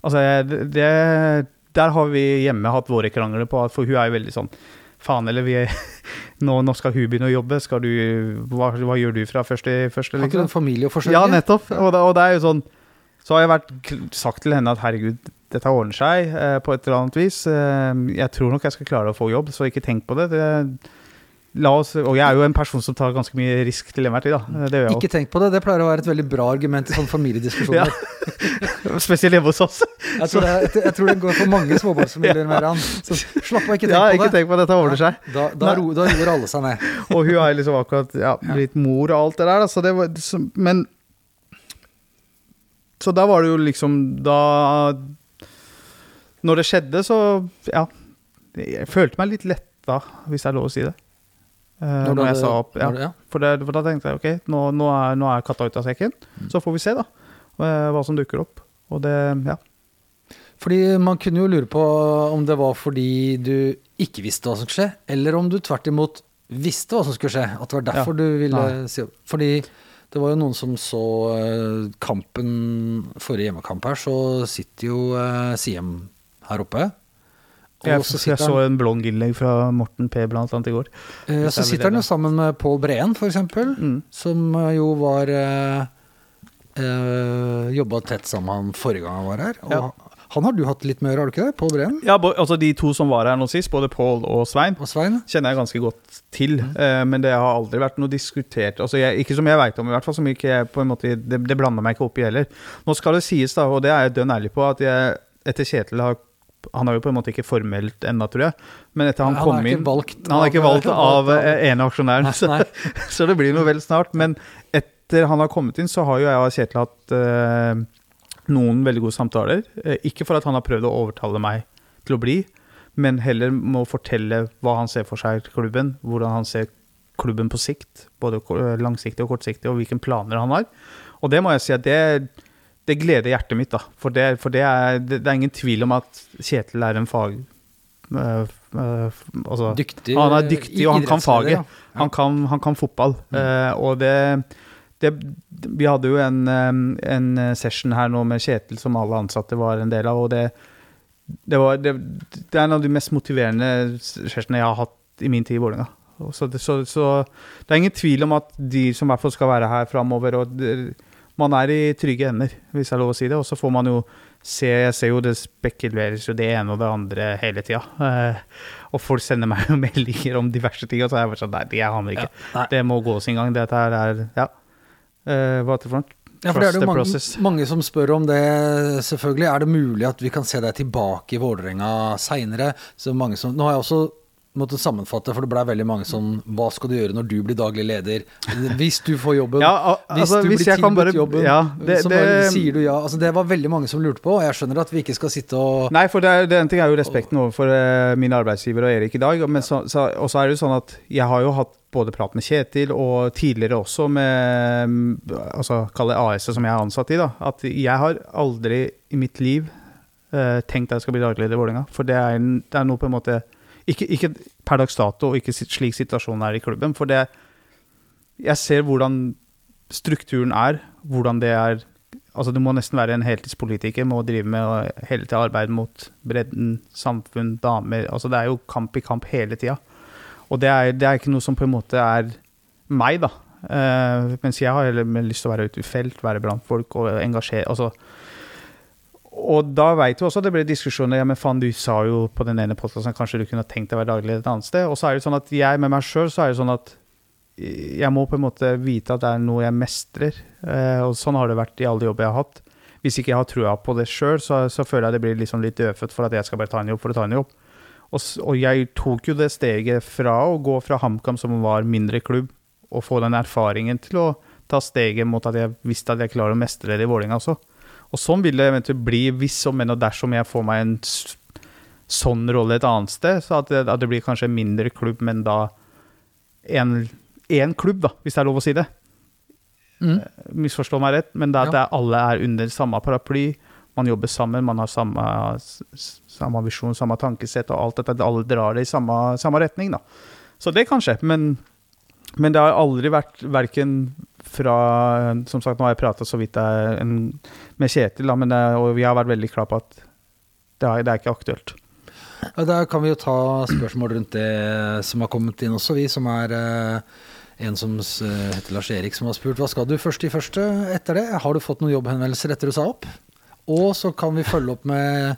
Altså, det, der har vi hjemme hatt våre krangler på, for hun er jo veldig sånn Faen, eller vi er, <laughs> nå, nå, skal hun begynne å jobbe, skal du, hva, hva gjør du fra første første? Har ikke å forsørge? Ja, nettopp. Og det, og det, er jo sånn Så har jeg vært, sagt til henne at herregud, dette ordner seg eh, på et eller annet vis. Eh, jeg tror nok jeg skal klare å få jobb, så ikke tenk på det. det La oss, og jeg er jo en person som tar ganske mye risk til enhver tid. da. Det ikke tenk på det, det pleier å være et veldig bra argument i sånne familiediskusjoner. ja. <laughs> Spesielt hjemme hos oss. jeg, tror det, jeg, tror det, går for mange småbarnsfamilier. Ja. Så slapp av, ikke tenk ja, på det. Ikke tenk på det, dette ordner seg. Da, da, ro, da, roer alle seg ned. og hun har liksom akkurat ja, blitt mor og alt det der. Da, så det var, men Så da var det jo liksom Da Når det skjedde, så Ja. Jeg følte meg litt letta, hvis det er lov å si det. Uh, når, jeg sa opp. Ja. Det, ja. For, det, for, da tenkte jeg ok, nå, nå, er, nå er, katta ute av sekken. Mm. Så får vi se da hva som dukker opp. Og det, ja. Fordi man kunne jo lure på om det var fordi du ikke visste hva som skulle skje, eller om du tvert imot visste hva som skulle skje. At det var derfor ja. du ville Nei. si opp. Fordi det var jo noen som så uh, kampen, forrige hjemmekamp her, så sitter jo uh, Siem her oppe. Jeg, jeg, så en blond innlegg fra Morten P. blant annet i går. Eh, så sitter han jo sammen med Pål Breen, f.eks., mm. som eh, jo var eh, eh Jobba tett sammen med han forrige gang han var her. Og ja. Han har du hatt litt med å gjøre, har du ikke det? Pål Breen? Ja, altså de to som var her nå sist, både Pål og Svein, og Svein, kjenner jeg ganske godt til. Mm. Uh, men det har aldri vært noe diskutert. Altså jeg, ikke som jeg veit om, i hvert fall. Som ikke på en måte, det, det blander meg ikke opp i heller. Nå skal det sies, da, og det er jeg dønn ærlig på, at jeg etter Kjetil har han har jo på en måte ikke formelt ennå, tror jeg. Men etter han, han kom inn valgt Han er ikke valgt av, av ene aksjonæren, så, <laughs> så, det blir noe vel snart. Men etter han har kommet inn, så har jo jeg og Kjetil hatt uh, noen veldig gode samtaler. Uh, ikke for at han har prøvd å overtale meg til å bli, men heller må fortelle hva han ser for seg i klubben. Hvordan han ser klubben på sikt, både langsiktig og kortsiktig, og hvilke planer han har. Og det må jeg si at det det gleder hjertet mitt, da. For, det, for det, er, det, er, ingen tvil om at Kjetil er en fag... Øh, øh, altså, dyktig, han er dyktig, og han kan faget. Ja. Han, kan, han, kan, fotball. Mm. Uh, og det, Vi hadde jo en, en, session her nå med Kjetil som alle ansatte var en del av, og det, var, det, er en av de mest motiverende sessionene jeg har hatt i min tid i Vålerenga. Så, så, så, det er ingen tvil om at de som i hvert fall skal være her framover og man er i trygge hender, hvis det er lov å si det. Og så får man jo se Jeg ser jo det spekuleres jo det ene og det andre hele tida. Eh, og folk sender meg jo <laughs> meldinger om diverse ting, og så er jeg bare sånn Nei, det aner ikke. Ja, det må gå sin gang. Dette her er Ja. Eh, hva er det for noe? Ja, for det er det jo mange, mange, som spør om det, selvfølgelig. Er det mulig at vi kan se deg tilbake i Vålerenga seinere? Nå har jeg også måtte sammenfatte, for det ble veldig mange sånn Hva skal du gjøre når du blir daglig leder? Hvis du får jobben, ja, altså, hvis du blir tilbudt bare, jobben, ja, det, så bare, sier du ja. Altså, det var veldig mange som lurte på, og jeg skjønner at vi ikke skal sitte og Nei, for det, det en ting er jo respekten overfor uh, min arbeidsgiver og Erik i dag, men så, så, og så er det jo sånn at jeg har jo hatt både prat med Kjetil og tidligere også med altså kall det AS som jeg er ansatt i, da, at jeg har aldri i mitt liv uh, tenkt at jeg skal bli daglig leder i Vålerenga. For det er, det er noe på en måte ikke, ikke per dags dato, og ikke slik situasjonen er i klubben. For det Jeg ser hvordan strukturen er, hvordan det er Altså, du må nesten være en heltidspolitiker må drive med hele tida arbeide mot bredden, samfunn, damer Altså, det er jo kamp i kamp hele tida. Og det er, det er, ikke noe som på en måte er meg, da. Uh, mens jeg har heller lyst til å være ute i felt, være blant folk og engasjere Altså og da veit du også det ble diskusjoner. Ja, men faen, du sa jo på den ene podkasten kanskje du kunne tenkt deg å være daglig et annet sted. Og så er det sånn at jeg med meg sjøl, så er det sånn at jeg må på en måte vite at det er noe jeg mestrer. Eh, og sånn har det vært i alle jobber jeg har hatt. Hvis ikke jeg har trua på det sjøl, så, så, føler jeg det blir liksom litt dødfødt for at jeg skal bare ta en jobb for å ta en jobb. Og, og jeg tok jo det steget fra å gå fra HamKam, som var mindre klubb, og få den erfaringen til å ta steget mot at jeg visste at jeg klarer å mestre det i Vålerenga også. Og sånn vil det eventuelt bli hvis og men og dersom jeg får meg en sånn rolle et annet sted. Så at det, at det blir kanskje en mindre klubb, men da én klubb, da, hvis det er lov å si det. Mm. Eh, misforstå meg rett, men det er at ja. alle er under samme paraply. Man jobber sammen, man har samme, samme visjon, samme tankesett og alt dette. Alle drar det i samme, samme retning, da. Så det kan skje. Men, men det har aldri vært verken fra Som sagt, nå har jeg prata så vidt en, med Kjetil, da, men det, og vi har vært veldig klar på at det er, det er ikke aktuelt. Ja, da kan vi jo ta spørsmål rundt det som har kommet inn også, vi som er eh, en som heter Lars Erik, som har spurt hva skal du først i første etter det? Har du fått noen jobbhenvendelser etter du sa opp? Og så kan vi følge opp med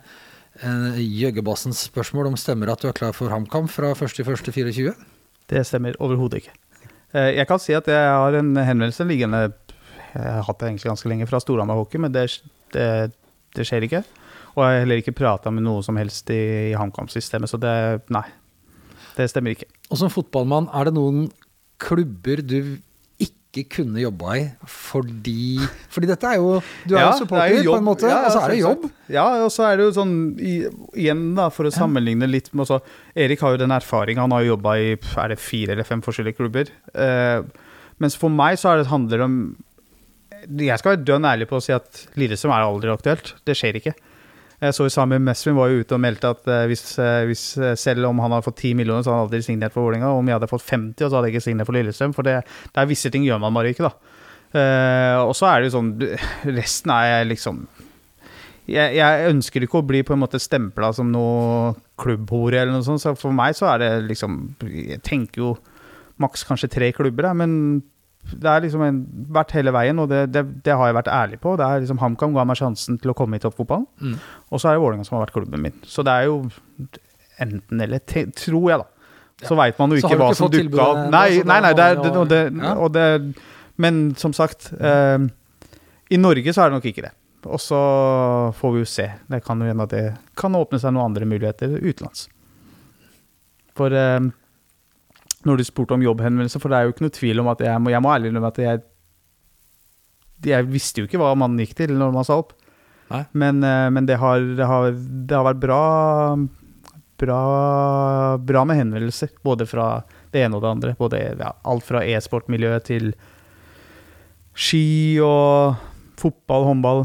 eh, Jøggebassens spørsmål om stemmer at du er klar for HamKam fra 1.1.24? Det stemmer overhodet ikke. Eh, jeg kan si at jeg har en henvendelse liggende Jeg har hatt det egentlig ganske lenge fra Storhamar Hockey, men det, det, det, skjer ikke. Og jeg har heller ikke prata med noe som helst i, i HamKam-systemet, så det Nei. Det stemmer ikke. Og som fotballmann, er det noen klubber du ikke kunne jobba i fordi Fordi dette er jo Du er ja, jo supporter, er jo på en måte, ja, og så er det jobb. Ja, og så er det jo sånn Igjen, da, for å sammenligne litt med også, Erik har jo den erfaringa. Han har jo jobba i er det fire eller fem forskjellige klubber. Eh, mens for meg så er det, handler det om Jeg skal være dønn ærlig på å si at Lillestrøm er aldri aktuelt. Det skjer ikke. Jeg så jo Sami Mesvin var jo ute og meldte at uh, hvis, uh, hvis, uh, selv om han hadde fått 10 millioner, så hadde han aldri signert for Vålerenga. Om jeg hadde fått 50, så hadde jeg ikke signert for Lillestrøm. For det, det er visse ting gjør man bare ikke, da. og så er det jo sånn Resten er liksom jeg, jeg, ønsker ikke å bli på en måte stempla som noe klubbhore eller noe sånt. Så for meg så er det liksom Jeg tenker jo maks kanskje tre klubber, men det har liksom en, vært hele veien, og det, det, det, har jeg vært ærlig på. Det er liksom HamKam ga meg sjansen til å komme i toppfotballen, mm. og så er det Vålerenga som har vært klubben min. Så det er jo enten eller, tror jeg, da. Så ja. veit man jo ikke hva som dukka opp. Nei, nei, nei, det er, det, og det, og det, men som sagt, eh, i Norge så er det nok ikke det. Og så får vi jo se. Det kan jo hende at det kan åpne seg noen andre muligheter utenlands. For eh, når du spurte om jobbhenvendelse, for det er jo ikke noe tvil om at jeg må, jeg må ærlig innrømme at jeg Jeg visste jo ikke hva mannen gikk til når man sa opp. Men, eh, men det, har, det, har, det, har, vært bra, bra, bra med henvendelser. Både fra det ene og det andre. Både, ja, alt fra e-sportmiljøet til ski og fotball, håndball.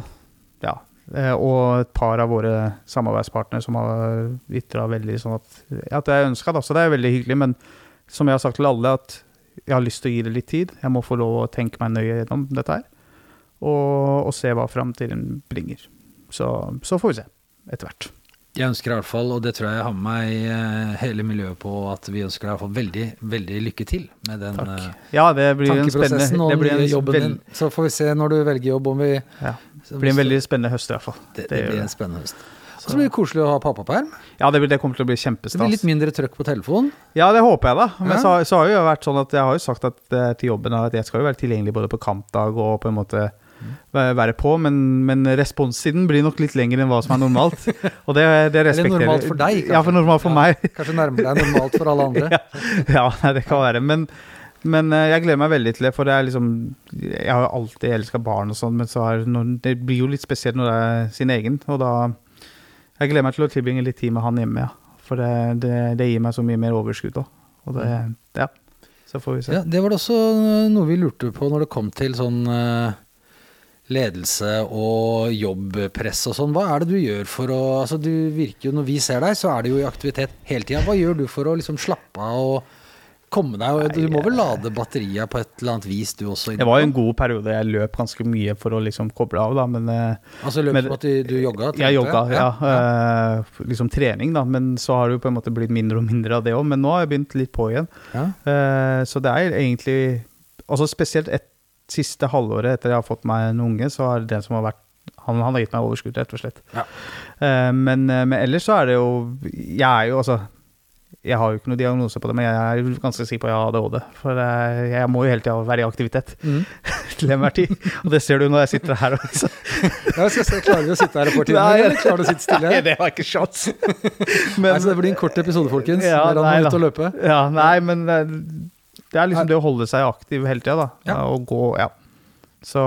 Ja. Eh, og et par av våre samarbeidspartnere som har ytra veldig sånn at, at jeg ønska, Så det er veldig hyggelig. men som jeg har sagt til alle, at jeg har lyst til å gi det litt tid. Jeg må få lov å tenke meg nøye gjennom dette her. Og, og se hva framtiden bringer. Så, så, får vi se etter hvert. Jeg ønsker i hvert fall, og det tror jeg jeg har med meg eh, hele miljøet på, at vi ønsker i hvert fall veldig, veldig lykke til med den. Eh, ja, det blir en spennende det blir en jobben din. Så får vi se når du velger jobb, om vi ja. Det blir en veldig spennende høst i hvert fall. Det, det, det blir en spennende høst. Så det blir koselig å ha pappaperm. Ja, det, det, kommer til å bli kjempestas. Det blir litt mindre trøkk på telefonen? Ja, det håper jeg, da. Men ja. så, så, har jo vært sånn at jeg har jo sagt at, eh, til jobben at jeg skal jo være tilgjengelig både på kampdag og på en måte være på, men, men responstiden blir nok litt lengre enn hva som er normalt. Og det, det <laughs> respekterer Eller normalt for deg, kanskje. Ja, for normalt for ja, meg. <laughs> Kanskje nærmere deg normalt for alle andre. <laughs> ja, ja, det kan være. Men, men eh, jeg gleder meg veldig til det, for det liksom Jeg har jo alltid elska barn og sånn, men så er, det blir jo litt spesielt når det er sin egen, og da jeg gleder meg til å tilbringe litt tid med han hjemme, ja. For det, det, det gir meg så mye mer overskudd òg. Og det, mm. ja. Så får vi se. Ja, det var det også noe vi lurte på når det kom til sånn uh, ledelse og jobbpress og sånn. Hva er det du gjør for å Altså, du virker jo Når vi ser deg, så er det jo i aktivitet hele tida. Hva gjør du for å liksom slappe av og komme deg Du må vel lade batteriet på et eller annet vis, du også? Det var jo en god periode. Jeg løp ganske mye for å liksom koble av, da, men eh, Altså løp som at du, du jogga? Jeg jogga, ja. ja. Uh, liksom trening, da. Men så har det jo på en måte blitt mindre og mindre av det òg. Men nå har jeg begynt litt på igjen. Ja. Så det er egentlig Altså spesielt et siste halvåret etter jeg har fått meg en unge, så har det som har vært han, han har gitt meg overskudd, rett og slett. Ja. Uh, men, eh, men ellers så er det jo Jeg er jo altså Jeg har jo ikke noen diagnose på det, men jeg er ganske sikker på at jeg har ADHD. For jeg, jeg må jo hele tida være i aktivitet <laughs> til enhver tid. Og det ser du når jeg sitter her. Også. Ja, skal se, Klarer du å sitte her et par timer, Nei. eller klarer du å sitte stille? Nei, det var ikke shots. <laughs> Nei, så det blir en kort episode, folkens. Ja, nei må da. ut og løpe. Ja, nei, men eh, det er liksom det å holde seg aktiv hele tida, da. Ja. Og gå, ja. Så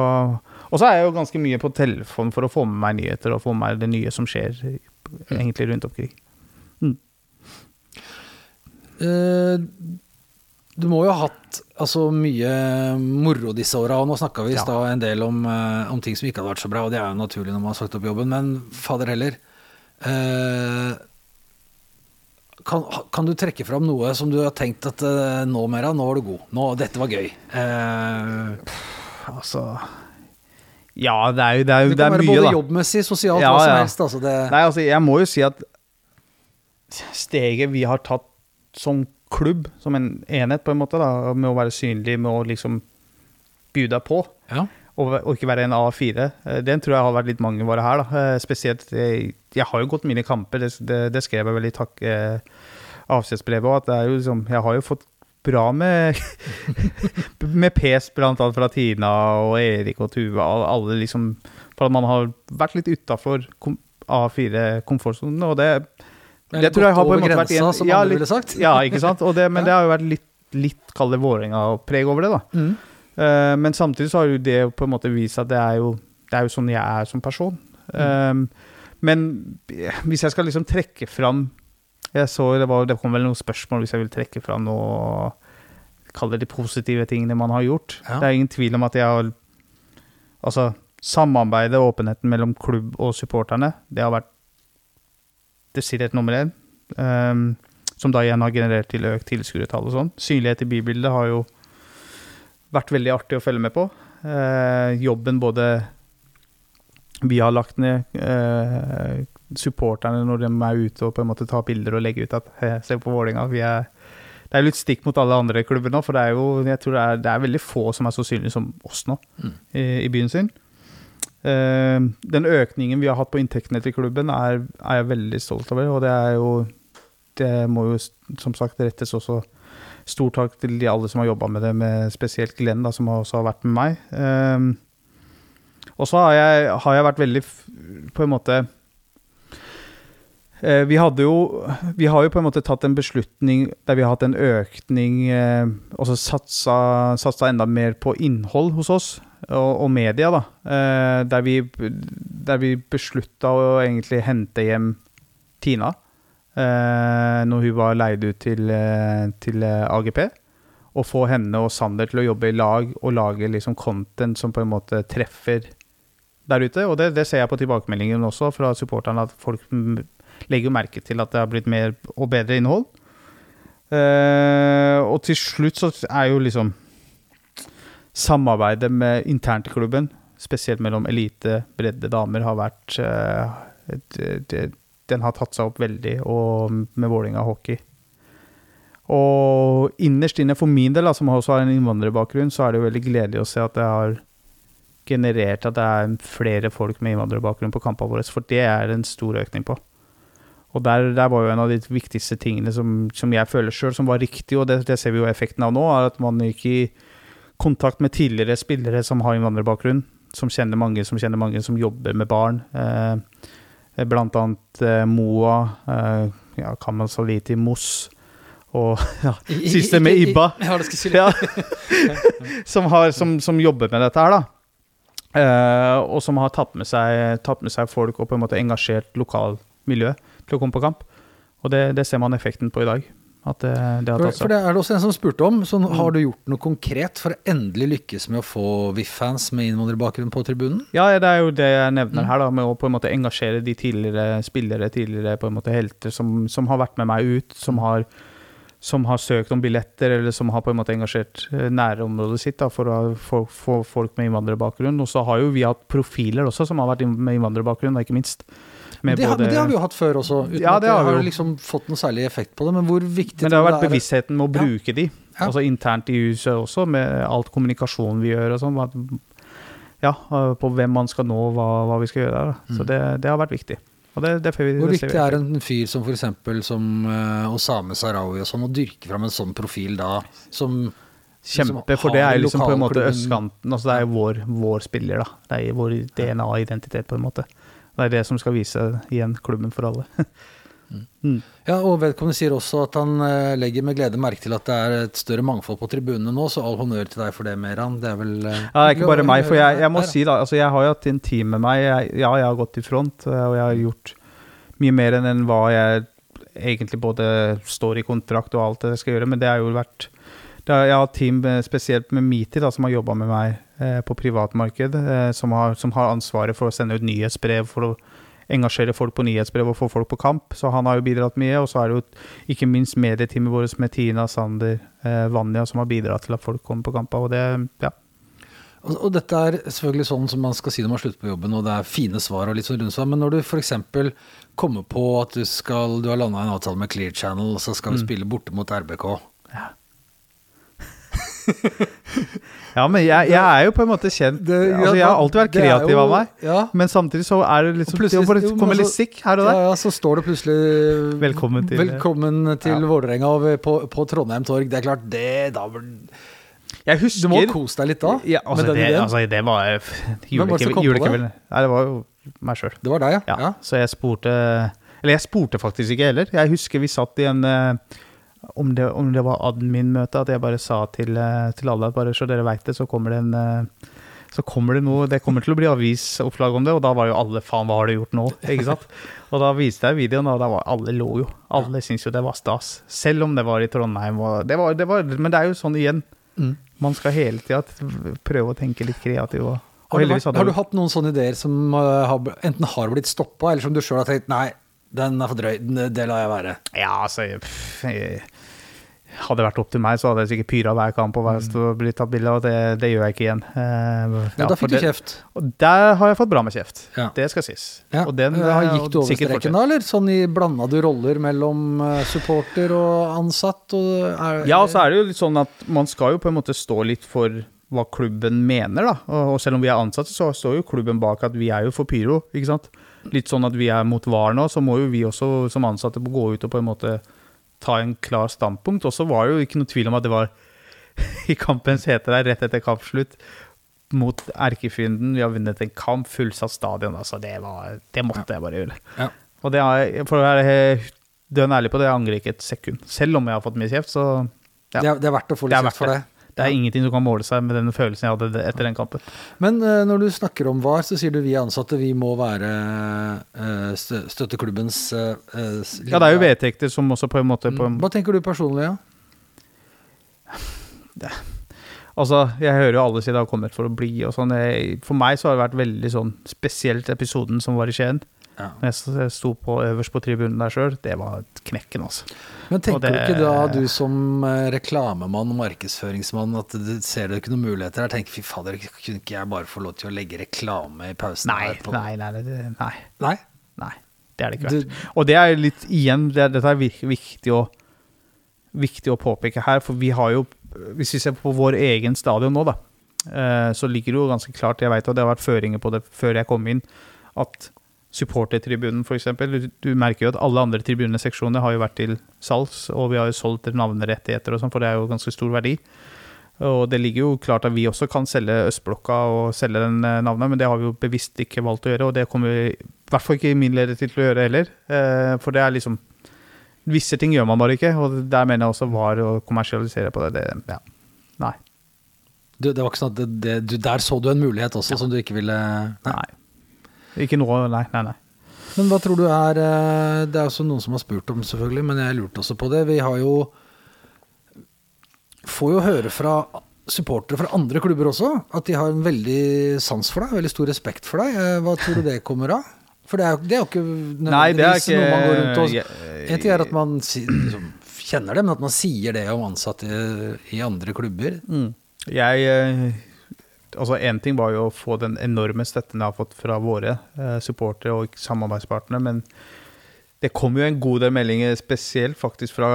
Og så er jeg jo ganske mye på telefon for å få med meg nyheter og få med meg det nye som skjer egentlig rundt omkring. Eh, du må jo ha hatt altså, mye moro disse åra, nå snakka vi i Ja. stad en del om, eh, om ting som ikke hadde vært så bra, og det er jo naturlig når man har sagt opp jobben, men fader heller. eh, kan, kan du trekke fram noe som du har tenkt at nå, Mera, nå var du god. Nå, dette var gøy. Eh, Altså Ja, det er jo det er, jo- det det kan være mye, både da. jobbmessig, sosialt, Ja, hva som ja. helst. Altså det, Nei, altså, jeg må jo si at steget vi har tatt som klubb, som en enhet, på en måte, da, med å være synlig, med å liksom by deg på, ja. og, og ikke være en A4, eh, den tror jeg har vært litt mangelvare her. da. Eh, Spesielt jeg, Jeg har jo gått mine kamper, det, det, det skrev jeg vel i takk eh, avskjedsbrevet òg, at det er jo liksom Jeg har jo fått bra med <laughs> med pes, annet fra Tina og Erik og Tuva, alle liksom For at man har vært litt utafor A4-komfortsonen, og det Eller det tror jeg har på en måte vært en- ja, litt-. Ja, ikke sant? Det, men <laughs> det har jo vært litt, litt kall det Vålerenga-preg over det, da. Mm. Uh, men samtidig så har jo det på en måte vist at det er jo, det er jo sånn jeg er som person. Um, men hvis jeg skal liksom trekke fram Jeg så det, var, det kom vel noen spørsmål hvis jeg vil trekke fram noe Kall det de positive tingene man har gjort. Ja. Det er ingen tvil om at jeg har Altså, samarbeidet og åpenheten mellom klubb og supporterne, det har vært én. Um, som da igjen har generert til økt tilskuertall og sånn. Synlighet i bybildet har jo vært veldig artig å følge med på. Uh, jobben både vi har lagt ned, uh, supporterne når de er ute og på en måte tar bilder og legger ut at «He, se på Vålerenga, vi er Det er litt stikk mot alle andre klubber nå, for det er jo jeg tror det er, det er veldig få som er så synlige som oss nå Mm. i, i byen sin. Eh, den økningen vi har hatt på inntektene til klubben, er, er jeg veldig stolt over, og det er jo Det må jo som sagt rettes også stor takk til de alle som har jobba med det, med spesielt Glenn, da, som også har vært med meg. Um, og så har jeg, har jeg vært veldig på en måte eh, Vi hadde jo Vi har jo på en måte tatt en beslutning der vi har hatt en økning Og så satsa, satsa enda mer på innhold hos oss, og, og media, da. Eh, der vi, der vi beslutta å egentlig hente hjem Tina eh, når hun var leid ut til, eh, til AGP. Og få henne og Sander til å jobbe i lag og lage liksom content som på en måte treffer der ute. Og det, det ser jeg på tilbakemeldingen også fra supporterne, at folk legger merke til at det har blitt mer og bedre innhold. Og til slutt så er jo liksom samarbeidet med internt i klubben, spesielt mellom elite, bredde damer, har vært eh, det, det, Den har tatt seg opp veldig, og med Vålinga hockey. Og innerst inne for min del, da, som også har en innvandrerbakgrunn, så er det jo veldig gledelig å se at det har generert at det er flere folk med innvandrerbakgrunn på kampene våre, for det er en stor økning på. Og der, der var jo en av de viktigste tingene som, som jeg føler sjøl som var riktig, og det, det ser vi jo effekten av nå, er at man ikke kontakt med tidligere spillere som har innvandrerbakgrunn, som kjenner mange, som kjenner mange som jobber med barn. Eh, blant annet eh, Moa, eh, ja, Kamal Saliti, Moss, og <laughs> ja, siste med Ibba. <laughs> Ja, <laughs> som, har, som, som jobber med dette her, da. Eh, og som har tatt med, seg, tatt med seg folk og på en måte engasjert lokalmiljø til å komme på kamp. Og det, det ser man effekten på i dag. At det, det har For, seg. for det er det også en som spurte om. Sånn, Mm. Har du gjort noe konkret for å endelig lykkes med å få VIF-fans med innvandrerbakgrunn på tribunen? Ja, det er jo det jeg nevner Mm. her, da, med å på en måte engasjere de tidligere spillere, tidligere på en måte helter som, som har vært med meg ut, Mm. som har, som har søkt om billetter, eller som har på en måte engasjert eh, nærområdet sitt da, for å få få folk med innvandrerbakgrunn. Og så har jo vi hatt profiler også som har vært med innvandrerbakgrunn, da, ikke minst. Det, har, men det har vi jo hatt før også, uten Ja, at det det har har liksom fått noe særlig effekt på det. Men hvor viktig Men det har vært det bevisstheten med å bruke de, altså internt i huset også, med alt kommunikasjon vi gjør og sånn. ja, på hvem man skal nå, hva, hva vi skal gjøre. der. Så Mm. det, det har vært viktig. Det, det vi, Hvor viktig er en fyr som for eksempel som eh, Osame Sarawi og sånn, å dyrke fram en sånn profil da, som Kjempe, for det er jo liksom på en måte østkanten. Altså det er jo vår, vår spiller, da. Det er vår DNA-identitet, på en måte. Det er det som skal vise igjen klubben for alle. <laughs> Mm. Ja, og vedkommende sier også at han eh, legger med glede merke til at det er et større mangfold på tribunene nå, så all honnør til deg for det, Meran. Det er vel eh, Ja, det er ikke bare meg, for jeg, jeg må si da, altså jeg har jo hatt en team med meg. Jeg, ja, jeg har gått i front, eh, og jeg har gjort mye mer enn hva jeg egentlig både står i kontrakt og alt det jeg skal gjøre, men det har jo vært har, Jeg har et team spesielt med Miti, da, som har jobba med meg på privatmarked, eh, som, har, som har ansvaret for å sende ut nyhetsbrev, for å engasjere folk på nyhetsbrev og få folk på kamp. Så han har jo bidratt mye, og så er det jo ikke minst medieteamet vårt med Tina, Sander, eh, Vanja, som har bidratt til at folk kommer på kamper, og det, ja. Og, dette er selvfølgelig sånn som man skal si når man slutter på jobben, og det er fine svar og litt sånn rundt svar, men når du f.eks. kommer på at du skal Du har landa en avtale med Clear Channel, og så skal du spille borte mot RBK. Ja, <laughs> men jeg, jeg er jo på en måte kjent Det- ja, Altså, jeg har alltid vært kreativ jo- av meg. Ja. Men samtidig så er det liksom Det bare komme litt sikk her og der. ja, så står det plutselig Velkommen til- Velkommen til Ja. Vålerenga på, på Trondheim torg. Det er klart, det da jeg husker, Du må kose deg litt da. ja, altså, det, altså, det var julekvelden. Nei, det var jo meg sjøl. det var deg, ja. Ja. ja. Så jeg spurte Eller jeg spurte faktisk ikke heller. Jeg husker vi satt i en eh, om det, om det var admin-møte, at jeg bare sa til, eh, til alle at bare så dere veit det, så kommer det en eh, så kommer det noe, det kommer til å bli avisoppslag om det, og da var jo alle faen, hva har du gjort nå? Ikke sant? <laughs> Og da viste jeg videoen, og da var alle lo jo. Alle syntes jo det var stas. Selv om det var i Trondheim. Det var, det var, men det er jo sånn igjen. Mm. Man skal hele tida prøve å tenke litt kreativ. Og, og Har, du, vært- har du hatt noen sånne ideer som har, enten har blitt stoppa, eller som du sjøl har tenkt nei, den er for drøy, det lar jeg være. Ja, altså jeg- pff, jeg- Hadde det vært opp til meg, så hadde jeg sikkert pyra hver kamp og hver og blitt tatt bilde av, det, det gjør jeg ikke igjen. Uh, Ja, da fikk du kjeft. Og der har jeg fått bra med kjeft. Ja. Det skal sies. Ja. Og den Eh, eh, Gikk du over streken da, eller? Sånn i blanda du roller mellom eh, supporter og ansatt? Og er, Ja, og så er det jo litt sånn at man skal jo på en måte stå litt for hva klubben mener, da. Og og selv om vi er ansatte, så står jo klubben bak at vi er jo for pyro, ikke sant. Litt sånn at vi er mot VAR nå, så må jo vi også som ansatte gå ut og på en måte ta en klar standpunkt. Og så var det jo ikke noe tvil om at det var <laughs> i kampens hete der, rett etter kampslutt, mot erkefienden. Vi har vunnet en kamp, fullsatt stadion. Altså, det, var, det måtte jeg bare gjøre. Ja. Og det er, for å være dønn ærlig på det, jeg angrer ikke et sekund. Selv om jeg har fått mye kjeft, så ja. det, er, det er verdt å få litt kjeft for det. Det er ingenting som kan måle seg med den følelsen jeg hadde etter den kampen. Men uh, når du snakker om VAR, så sier du vi ansatte vi må være uh, støtteklubbens eh, eh, Ja, det er jo vedtekter som også på en måte på en, Mm. Hva tenker du personlig, ja? <sighs> Altså, jeg hører jo alle si det har kommet for å bli og sånn. For meg så har det vært veldig sånn spesielt episoden som var i Skien. Ja. Jeg sto på øverst på tribunen der sjøl, det var knekken, altså. Men tenker det- du ikke da, du som eh, reklamemann og markedsføringsmann, at du ser du ikke noen muligheter her? Tenker fy fader, kunne ikke jeg bare få lov til å legge reklame i pausen Nei, her? på- nei, nei, det- nei. Nei? Nei, det er det ikke Du- verdt. Og det er litt igjen, det, dette er viktig å, viktig å påpeke her, for vi har jo, hvis vi ser på vår egen stadion nå, da, eh, så ligger det jo ganske klart, jeg veit at det har vært føringer på det før jeg kom inn, at supportertribunen eksempel, du, du merker jo at alle andre tribuneseksjoner har jo vært til salgs, og vi har jo solgt navnerettigheter og sånn, for det er jo ganske stor verdi. Og det ligger jo klart at vi også kan selge Østblokka og selge den eh, navnet, men det har vi jo bevisst ikke valgt å gjøre, og det kommer vi i hvert fall ikke min leder til å gjøre heller. Eh, For det er liksom Visse ting gjør man bare ikke, og der mener jeg også var å kommersialisere på det. det ja. Nei. Du, det var ikke sånn at det, det, du, Der så du en mulighet også som du ikke ville Nei. Nei. Ikke noe Nei, nei, nei. Men hva tror du er eh, Det er også noen som har spurt om, selvfølgelig, men jeg lurte også på det. Vi har jo Får jo høre fra supportere fra andre klubber også at de har en veldig sans for deg, veldig stor respekt for deg. Eh, Hva tror du det kommer av? For det er, jo- det er jo ikke Nei, det er ikke noe man går rundt og En ting er at man liksom, kjenner det, men at man sier det om ansatte i andre klubber. Mm. Jeg eh, Altså, én ting var jo å få den enorme støtten jeg har fått fra våre eh, supportere og samarbeidspartnere, men det kom jo en god del meldinger, spesielt faktisk fra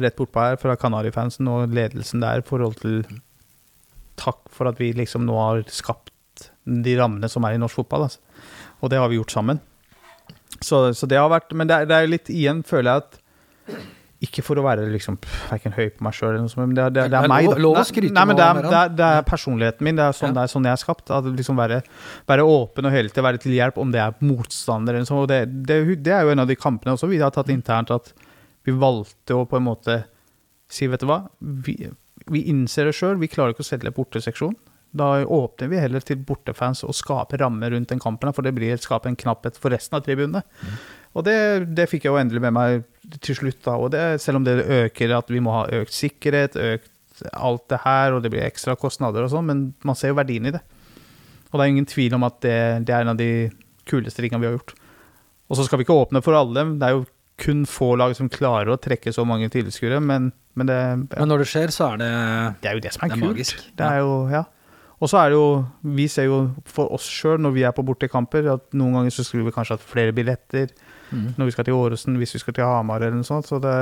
rett bortpå her, fra Kanarifansen og ledelsen der, i forhold til takk for at vi liksom nå har skapt de rammene som er i norsk fotball. Altså. Og det har vi gjort sammen. Så, så det har vært Men det er, er litt igjen, føler jeg at ikke for å være liksom, verken høy på meg sjøl, men det, er- det, er- det er meg. lov- da. lov Nei, men det er, det, er, det er personligheten min. Det er sånn, Ja. det er sånn jeg er skapt. At liksom være, være åpen og hele tiden være til hjelp om det er motstander. Sånn, og det, det, er jo en av de kampene også vi har tatt internt, at vi valgte å på en måte si, vet du hva, vi, vi innser det sjøl, vi klarer ikke å selge borteseksjon. Da åpner vi heller til bortefans og skaper rammer rundt den kampen, for det blir skaper en knapphet for resten av tribunene. Og det, det fikk jeg jo endelig med meg til slutt, da. Og det, selv om det øker at vi må ha økt sikkerhet, økt alt det her, og det blir ekstra kostnader og sånn, men man ser jo verdien i det. Og det er ingen tvil om at det, det er en av de kuleste tingene vi har gjort. Og så skal vi ikke åpne for alle. Det er jo kun få lag som klarer å trekke så mange tilskuere, men, men det, Men når det skjer, så er det det er jo det som er, Det er kult. magisk. Det er jo, ja. Og så er det jo Vi ser jo for oss sjøl når vi er på bortekamper, at noen ganger så skulle vi kanskje hatt flere billetter Mm. når vi skal til Åresen, hvis vi skal til Hamar eller noe sånt. Så det,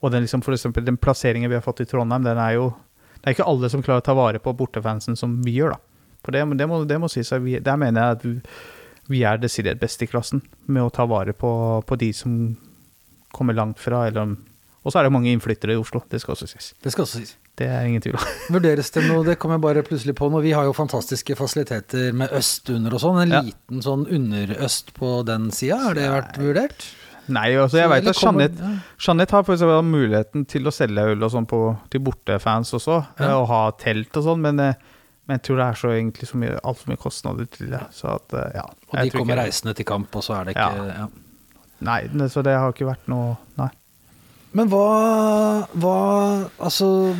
og den, liksom, for eksempel, den plasseringen vi har fått i Trondheim, den er jo Det er ikke alle som klarer å ta vare på bortefansen som vi gjør, da. For det, det, må, det må sies at vi, Der mener jeg at vi, vi er desidert best i klassen med å ta vare på, på de som kommer langt fra, Og så er det mange innflyttere i Oslo, det skal også sies. Det skal også sies. Det er ingen tvil om. <laughs> Vurderes det noe, det kom jeg bare plutselig på nå, vi har jo fantastiske fasiliteter med øst under og sånn, en Ja. liten sånn underøst på den sida, har det vært vurdert? Nei, altså jeg vet at Jeanette ja. Jeanette har for muligheten til å selge øl og sånn på- til bortefans også, Ja. eh, og ha telt og sånn, men, eh, men jeg tror det er så egentlig så mye, altfor mye kostnader til det. Så at, eh, ja. Og de kommer reisende til kamp, og så er det ikke ja. Nei, så det har ikke vært noe Nei. Men hva, hva Altså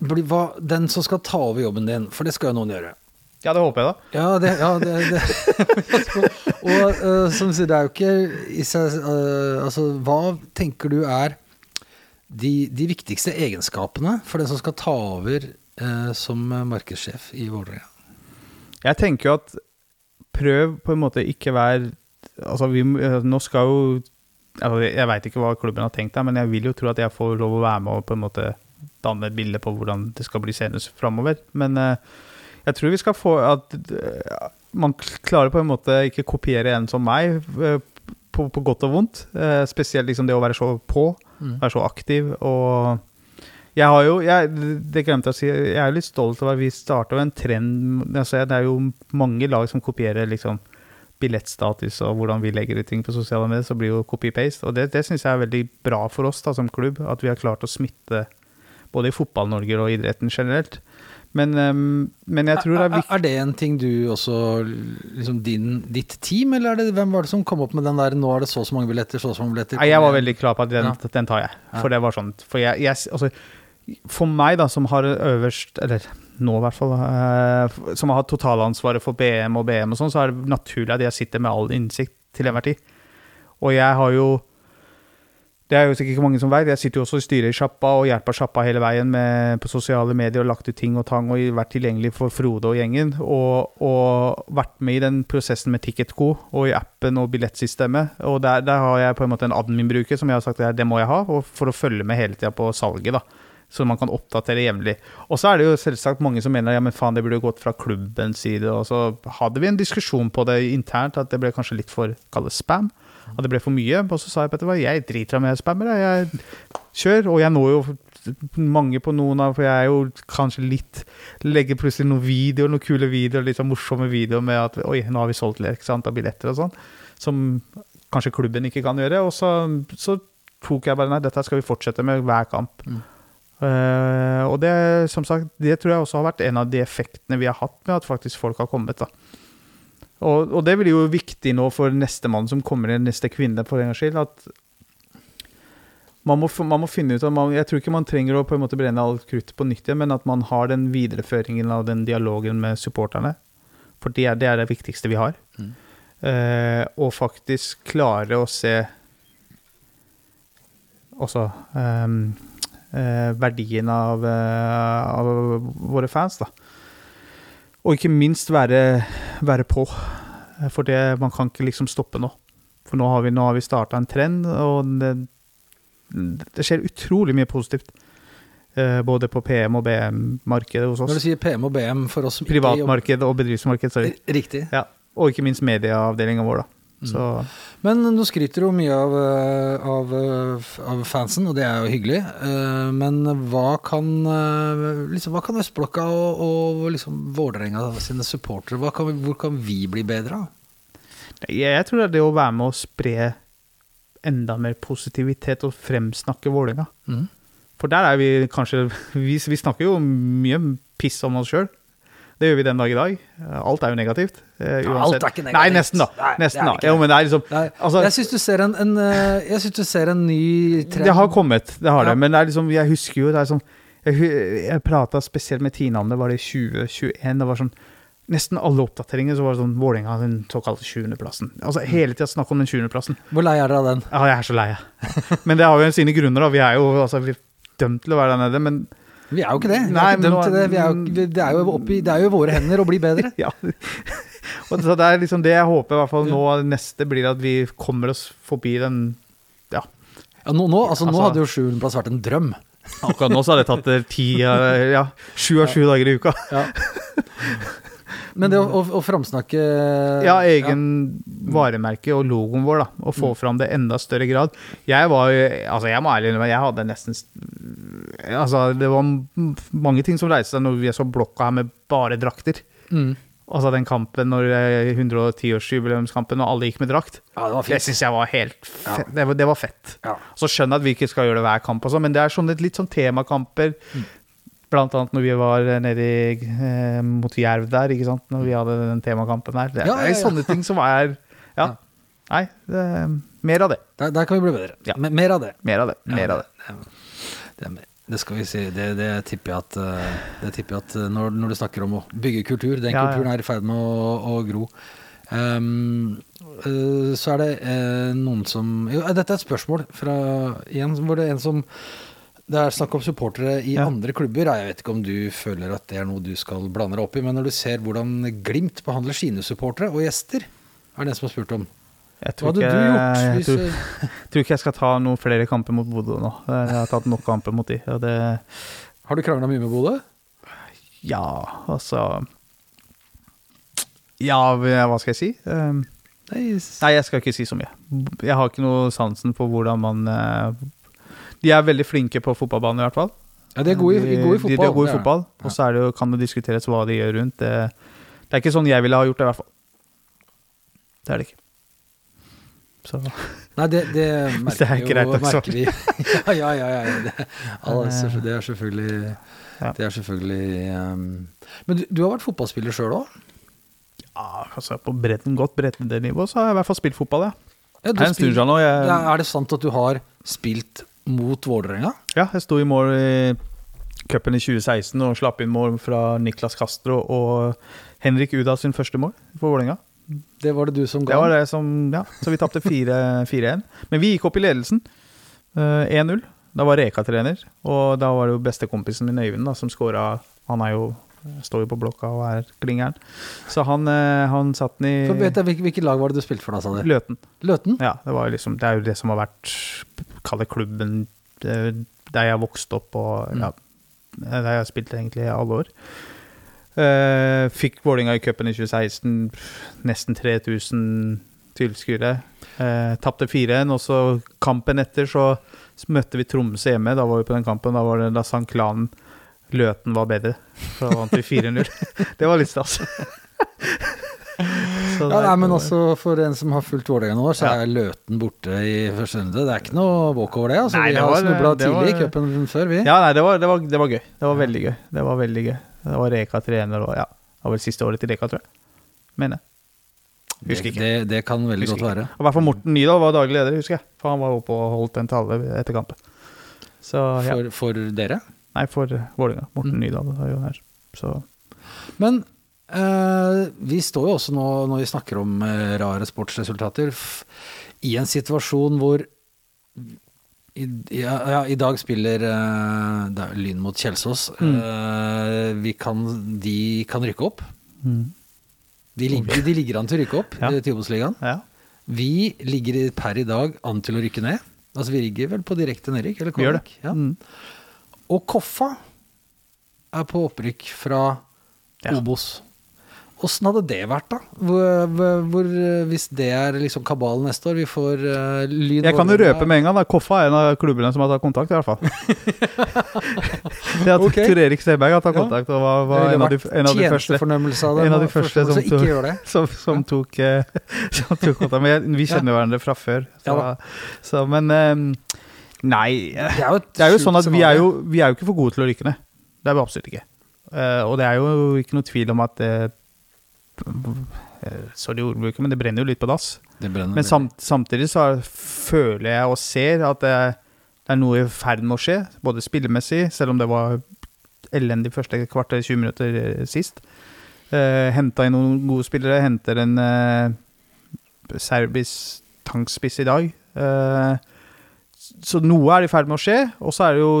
bli, hva, Den som skal ta over jobben din, for det skal jo noen gjøre. Ja, det håper jeg, da. Ja, det, ja, det, det. <laughs> Og uh, som du sier, det er jo ikke i seg uh, Altså, hva tenker du er de, de viktigste egenskapene for den som skal ta over uh, som markedssjef i Vålerenga? Jeg tenker jo at prøv på en måte ikke være Altså, vi, nå skal jo altså, Jeg veit ikke hva klubben har tenkt deg, men jeg vil jo tro at jeg får lov å være med og på en måte danne et bilde på hvordan det skal bli seende framover. Men eh, jeg tror vi skal få at eh, man klarer på en måte ikke kopiere en som meg, eh, på, på godt og vondt. Spesielt liksom det å være så på, Mm. være så aktiv. Og jeg har jo, jeg, det glemte jeg å si, jeg er jo litt stolt over at vi starta en trend altså Det er jo mange lag som kopierer liksom billettstatus og hvordan vi legger ut ting på sosiale medier, så blir jo copy-paste. Og det, det syns jeg er veldig bra for oss da, som klubb, at vi har klart å smitte både i Fotball-Norge og idretten generelt. Men, ehm, men jeg tror det er viktig er det en ting du også liksom din, Ditt team, eller er det, hvem var det som kom opp med den der 'nå er det så og så mange billetter', så og så mange billetter? Nei, jeg var veldig klar på at den, Ja. den tar jeg. Ja. For det var sånn For, jeg, jeg, altså, for meg, da, som har øverst Eller nå, i hvert fall. eh, som har hatt totalansvaret for BM og BM og sånn, så er det naturlig at jeg sitter med all innsikt til enhver tid. Og jeg har jo Det er jo sikkert ikke mange som vet, jeg sitter jo også i styret i sjappa og hjelper sjappa hele veien med, på sosiale medier og lagt ut ting og tang og vært tilgjengelig for Frode og gjengen. Og, og vært med i den prosessen med Ticketco og i appen og billettsystemet. Og der, der har jeg på en måte en admin-bruker som jeg har sagt at det må jeg ha, for å følge med hele tida på salget. da så man kan oppdatere jevnlig. Og så er det jo selvsagt mange som mener ja, men faen, det burde gått fra klubbens side. Og så hadde vi en diskusjon på det internt, at det ble kanskje litt for kallet spam. At det ble for mye. Og så sa jeg Petter, jeg driter om jeg spammer, jeg. kjører. Og jeg når jo mange på noen av For jeg er jo kanskje litt Legger plutselig noen videoer, noen kule videoer, litt sånn morsomme videoer med at Oi, nå har vi solgt ikke sant, av billetter og sånn. Som kanskje klubben ikke kan gjøre. Og så, så tok jeg bare Nei, dette skal vi fortsette med hver kamp. Eh, og det, som sagt, det tror jeg også har vært en av de effektene vi har hatt med at faktisk folk har kommet. da. Og, og det blir jo viktig nå for neste mann som kommer inn, neste kvinne, for en gangs skyld, at man må, man må finne ut at man, Jeg tror ikke man trenger å på en måte brenne alt kruttet på nytt igjen, men at man har den videreføringen av den dialogen med supporterne. For det er det, er det viktigste vi har. Mm. Eh, og faktisk klare å se også ehm, eh, verdien av, eh, av våre fans, da. Og ikke minst være, være på. For det, man kan ikke liksom stoppe nå. For nå har vi, nå har vi starta en trend, og det, det skjer utrolig mye positivt. Uh, både på PM- og BM-markedet hos oss. Når du sier PM og BM for oss Privatmarked og bedriftsmarked, sorry. Riktig. Ja. Og ikke minst medieavdelinga vår, da. Så Men nå skryter jo mye av, eh, av, eh, av fansen, og det er jo hyggelig. Eh, Men hva kan, liksom, hva kan Østblokka og, og liksom Vålerenga sine supportere hva kan, vi- Hvor kan vi bli bedre av? jeg tror det er det å være med å spre enda mer positivitet og fremsnakke Vålerenga. Mm. For der er vi kanskje Vi, vi snakker jo mye piss om oss sjøl. Det gjør vi den dag i dag. Alt er jo negativt. eh, uansett. alt er ikke Nei, nesten, da. Nei, nesten, da. Jo, men det er liksom altså, jeg syns du eh, du ser en ny trend. Det har kommet, det har Ja. det. Men det er liksom, jeg husker jo det er sånn Jeg, jeg prata spesielt med Tina om det, var det i 2021. Det var sånn Nesten alle oppdateringer så var det sånn Vålerenga den såkalte 20.-plassen. Altså hele tida snakk om den 20.-plassen. Hvor lei er dere av den? Ja, jeg er så lei. Men det har jo sine grunner, da. Vi er jo altså, vi er dømt til å være der nede, men Vi er jo ikke det. Vi Nei, er ikke dømt nå- til det. Vi er jo, vi- det, er jo oppi, det er jo i våre hender å bli bedre. <laughs> ja. Og så det er liksom det jeg håper, i hvert fall nå neste, blir at vi kommer oss forbi den Ja. Ja, nå, nå, altså, nå Altså- hadde jo sjuendeplass vært en drøm. <laughs> Akkurat nå så hadde det tatt eh, ti, eh, ja, sju av sju dager i uka. Men det å, å, å framsnakke Ja, egen varemerke og logoen vår, da. Og få fram det enda større grad. Jeg var jo Altså, jeg må ærlig innrømme, jeg hadde nesten Altså, det var mange ting som reiste seg når vi så blokka her med bare drakter. Mm. Altså den kampen når eh, 110-årsjubileumskampen og alle gikk med drakt. Ja, det var Det syns jeg var helt fett. Det, var, det var fett. Ja. Så skjønner jeg at vi ikke skal gjøre det hver kamp, og sånn, men det er sånne litt sånn temakamper. Mm. Blant annet når vi var nede i, eh, mot Jerv der, ikke sant? når vi hadde den temakampen der. Det, Ja, ja, det er ja. sånne ting som er Ja. Ja. Nei, det, mer av det. Der, der kan vi bli bedre. Ja. Mer av det. Mer av det. Ja, Mer av det. Det, det, det skal vi si. Det, det tipper jeg at, eh, det tipper jeg at eh, når, når du snakker om å bygge kultur, den Ja, kulturen er i ferd med å, å gro. Um, uh, så er det uh, noen som jo, Dette er et spørsmål fra en, hvor det er en som det er snakk om supportere i Ja. andre klubber. Jeg vet ikke om du føler at det er noe du skal blande deg opp i, men når du ser hvordan Glimt behandler sine supportere og gjester, er det en som har spurt om. Jeg Hva hadde ikke, du gjort jeg hvis tror, jeg <laughs> tror ikke jeg skal ta noen flere kamper mot Bodø nå. Jeg har tatt nok kamper mot de. Det Har du krangla mye med Bodø? Ja, altså Ja, hva skal jeg si? Um, Nei, jeg skal ikke si så mye. Jeg har ikke noe sansen for hvordan man eh, De er veldig flinke på fotballbanen, i hvert fall. Ja, de er gode i, gode i fotball. De, er gode i fotball. det. Og så det, kan det diskuteres hva de gjør rundt. Det, det er ikke sånn jeg ville ha gjort det, i hvert fall. Det er det ikke. Så Nei, det, det <laughs> merker, det er greit jo, merker vi. <laughs> ja, ja, ja. ja. Det, altså, det er selvfølgelig. Det er selvfølgelig um, Men du, du har vært fotballspiller sjøl òg? ja, altså på bredden, godt breddenivå så har jeg i hvert fall spilt fotball, ja. Ja, er stund nå. Jeg, ja, er det sant at du har spilt mot Vålerenga? Ja, jeg sto i mål i cupen i 2016 og slapp inn mål fra Niklas Castro og Henrik Uda sin første mål for Vålerenga. Det var det du som ga? Det var det som, ja, Så vi tapte 4-1. Men vi gikk opp i ledelsen. eh, 1-0. Da var Reka trener, og da var det jo bestekompisen min Øyvind da, som skåra. Han er jo, står jo på blokka og er klingeren. Så han, eh, han satt den i jeg, hvilke, hvilket lag var det du spilte for da, sa du? Løten. Løten? Ja, det, var liksom, det er jo det som har vært Kall det klubben eh, der jeg vokste opp og ja, der jeg har spilt egentlig alle år. Eh, fikk Vålinga i cupen i 2016, nesten 3000 tilskuere. Uh, Tapte 4-1, og så kampen etter så møtte vi Tromsø hjemme. Da var vi på den kampen, da, var det, da sang klanen Løten var bedre. Da vant vi 4-0. <laughs> det var litt stas. <laughs> Ja, nei, men også for en som har fulgt Vålerenga nå, så Ja. er Løten borte i første runde. Det er ikke noe walkover, det. Altså. Nei, vi det har snubla tidlig i cupen før, vi. Ja, nei, det var, det var, det var gøy. Det var veldig gøy. Det var veldig gøy. Det var Reka trener og ja, det var vel siste året til Reka, tror jeg. Mener jeg. Husker det, ikke. det, det kan veldig Husker godt være. Og I hvert fall Morten Nydahl var daglig leder, husker jeg. For han var oppe og holdt en tale etter kampen. Så ja. For, for dere. Nei, for Vålerenga. Morten Mm. Nydahl var jo her. Så Men eh, vi står jo også nå, når vi snakker om eh, rare sportsresultater, i en situasjon hvor i, ja, ja, I dag spiller uh, Lyn mot Kjelsås. Mm. Uh, vi kan, de kan rykke opp. mm. De ligger, de ligger an til å rykke opp Ja. til Obos-ligaen. ja. Vi ligger per i dag an til å rykke ned. Altså Vi ligger vel på direkte nedrykk? Eller kvalik? Ja. Mm. Og Koffa er på opprykk fra. Obos. Åssen hadde det vært, da? Hvor, hvor, hvis det er liksom kabalen neste år, vi får uh, Lyn Jeg kan jo røpe med en gang. da Koffa er en av klubbene som har tatt kontakt, i hvert fall. <laughs> det at okay. Tor Erik Seberg har tatt kontakt, og var, var en av de, en av de første av det. en av de første som tok- <laughs> som, som tok eh, <laughs> Som tok kontakt. Men vi kjenner hverandre fra før. Så, Ja så men um, Nei. Det er jo, Det er jo sånn at vi er jo, vi er jo ikke for gode til å rykke ned. Det er vi absolutt ikke. Uh, og det er jo ikke noe tvil om at eh, Sorry ordbruket, men det brenner jo litt på dass. Men samt, samtidig så føler jeg og ser at det, det er noe i ferd med å skje, både spillemessig, selv om det var elendig første kvarter 20 minutter eh, sist. Eh, Henta inn noen gode spillere. Henter en eh, serbisk tankspiss i dag. Eh, så noe er i ferd med å skje, og så er det jo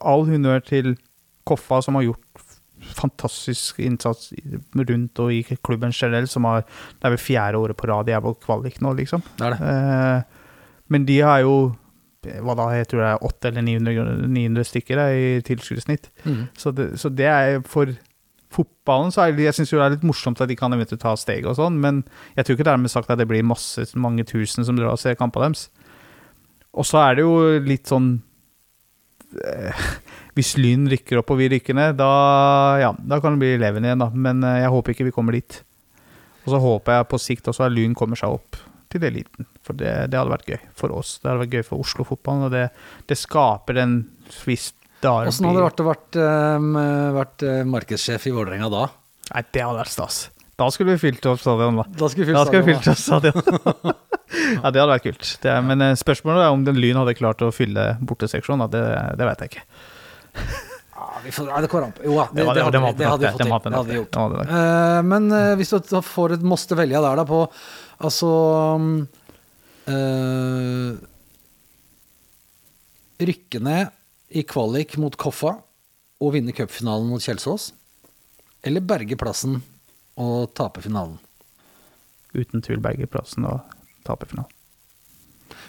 all honnør til Koffa, som har gjort fantastisk innsats rundt og i klubben generelt, som har Det er vel fjerde året på rad de er på kvalik nå, liksom. Det er det. Eh, men de har jo hva da, jeg tror det er 800 eller 900, 900 stykker eh, i tilskuddssnitt. Mm. Så, så det er for fotballen så er det, Jeg syns det er litt morsomt at de kan eventuelt ta steg og sånn, men jeg tror ikke det dermed sagt at det blir masse, mange tusen som drar og ser kampene deres. Og så er det jo litt sånn eh, Hvis Lyn rykker opp og vi rykker ned, da, ja, da kan det bli leven igjen, da. Men eh, jeg håper ikke vi kommer dit. Og så håper jeg på sikt også at Lyn kommer seg opp til eliten. For det, det hadde vært gøy for oss. Det hadde vært gøy for Oslo-fotballen, og det, det skaper en Derby. Åssen hadde det vært å vært, eh, vært eh, markedssjef i Vålerenga da? Nei, det hadde vært stas. Da skulle vi fylt opp stadion, da. Da skulle vi Da skulle vi fylt fylt opp stadion. <laughs> ja, det hadde vært kult. Det men spørsmålet er om den Lyn hadde klart å fylle borteseksjonen. Det, det vet jeg ikke. Ja, vi får, det går an på. Jo da, det, Det det, hadde, det vi- det hadde vi fått til. Det hadde vi gjort. Eh, men uh, hvis du får et måste velge der da på Altså eh, Rykke ned i kvalik mot Koffa og vinne cupfinalen mot Kjelsås? Eller berge plassen og tape finalen? Uten tvil berge plassen og tape finalen.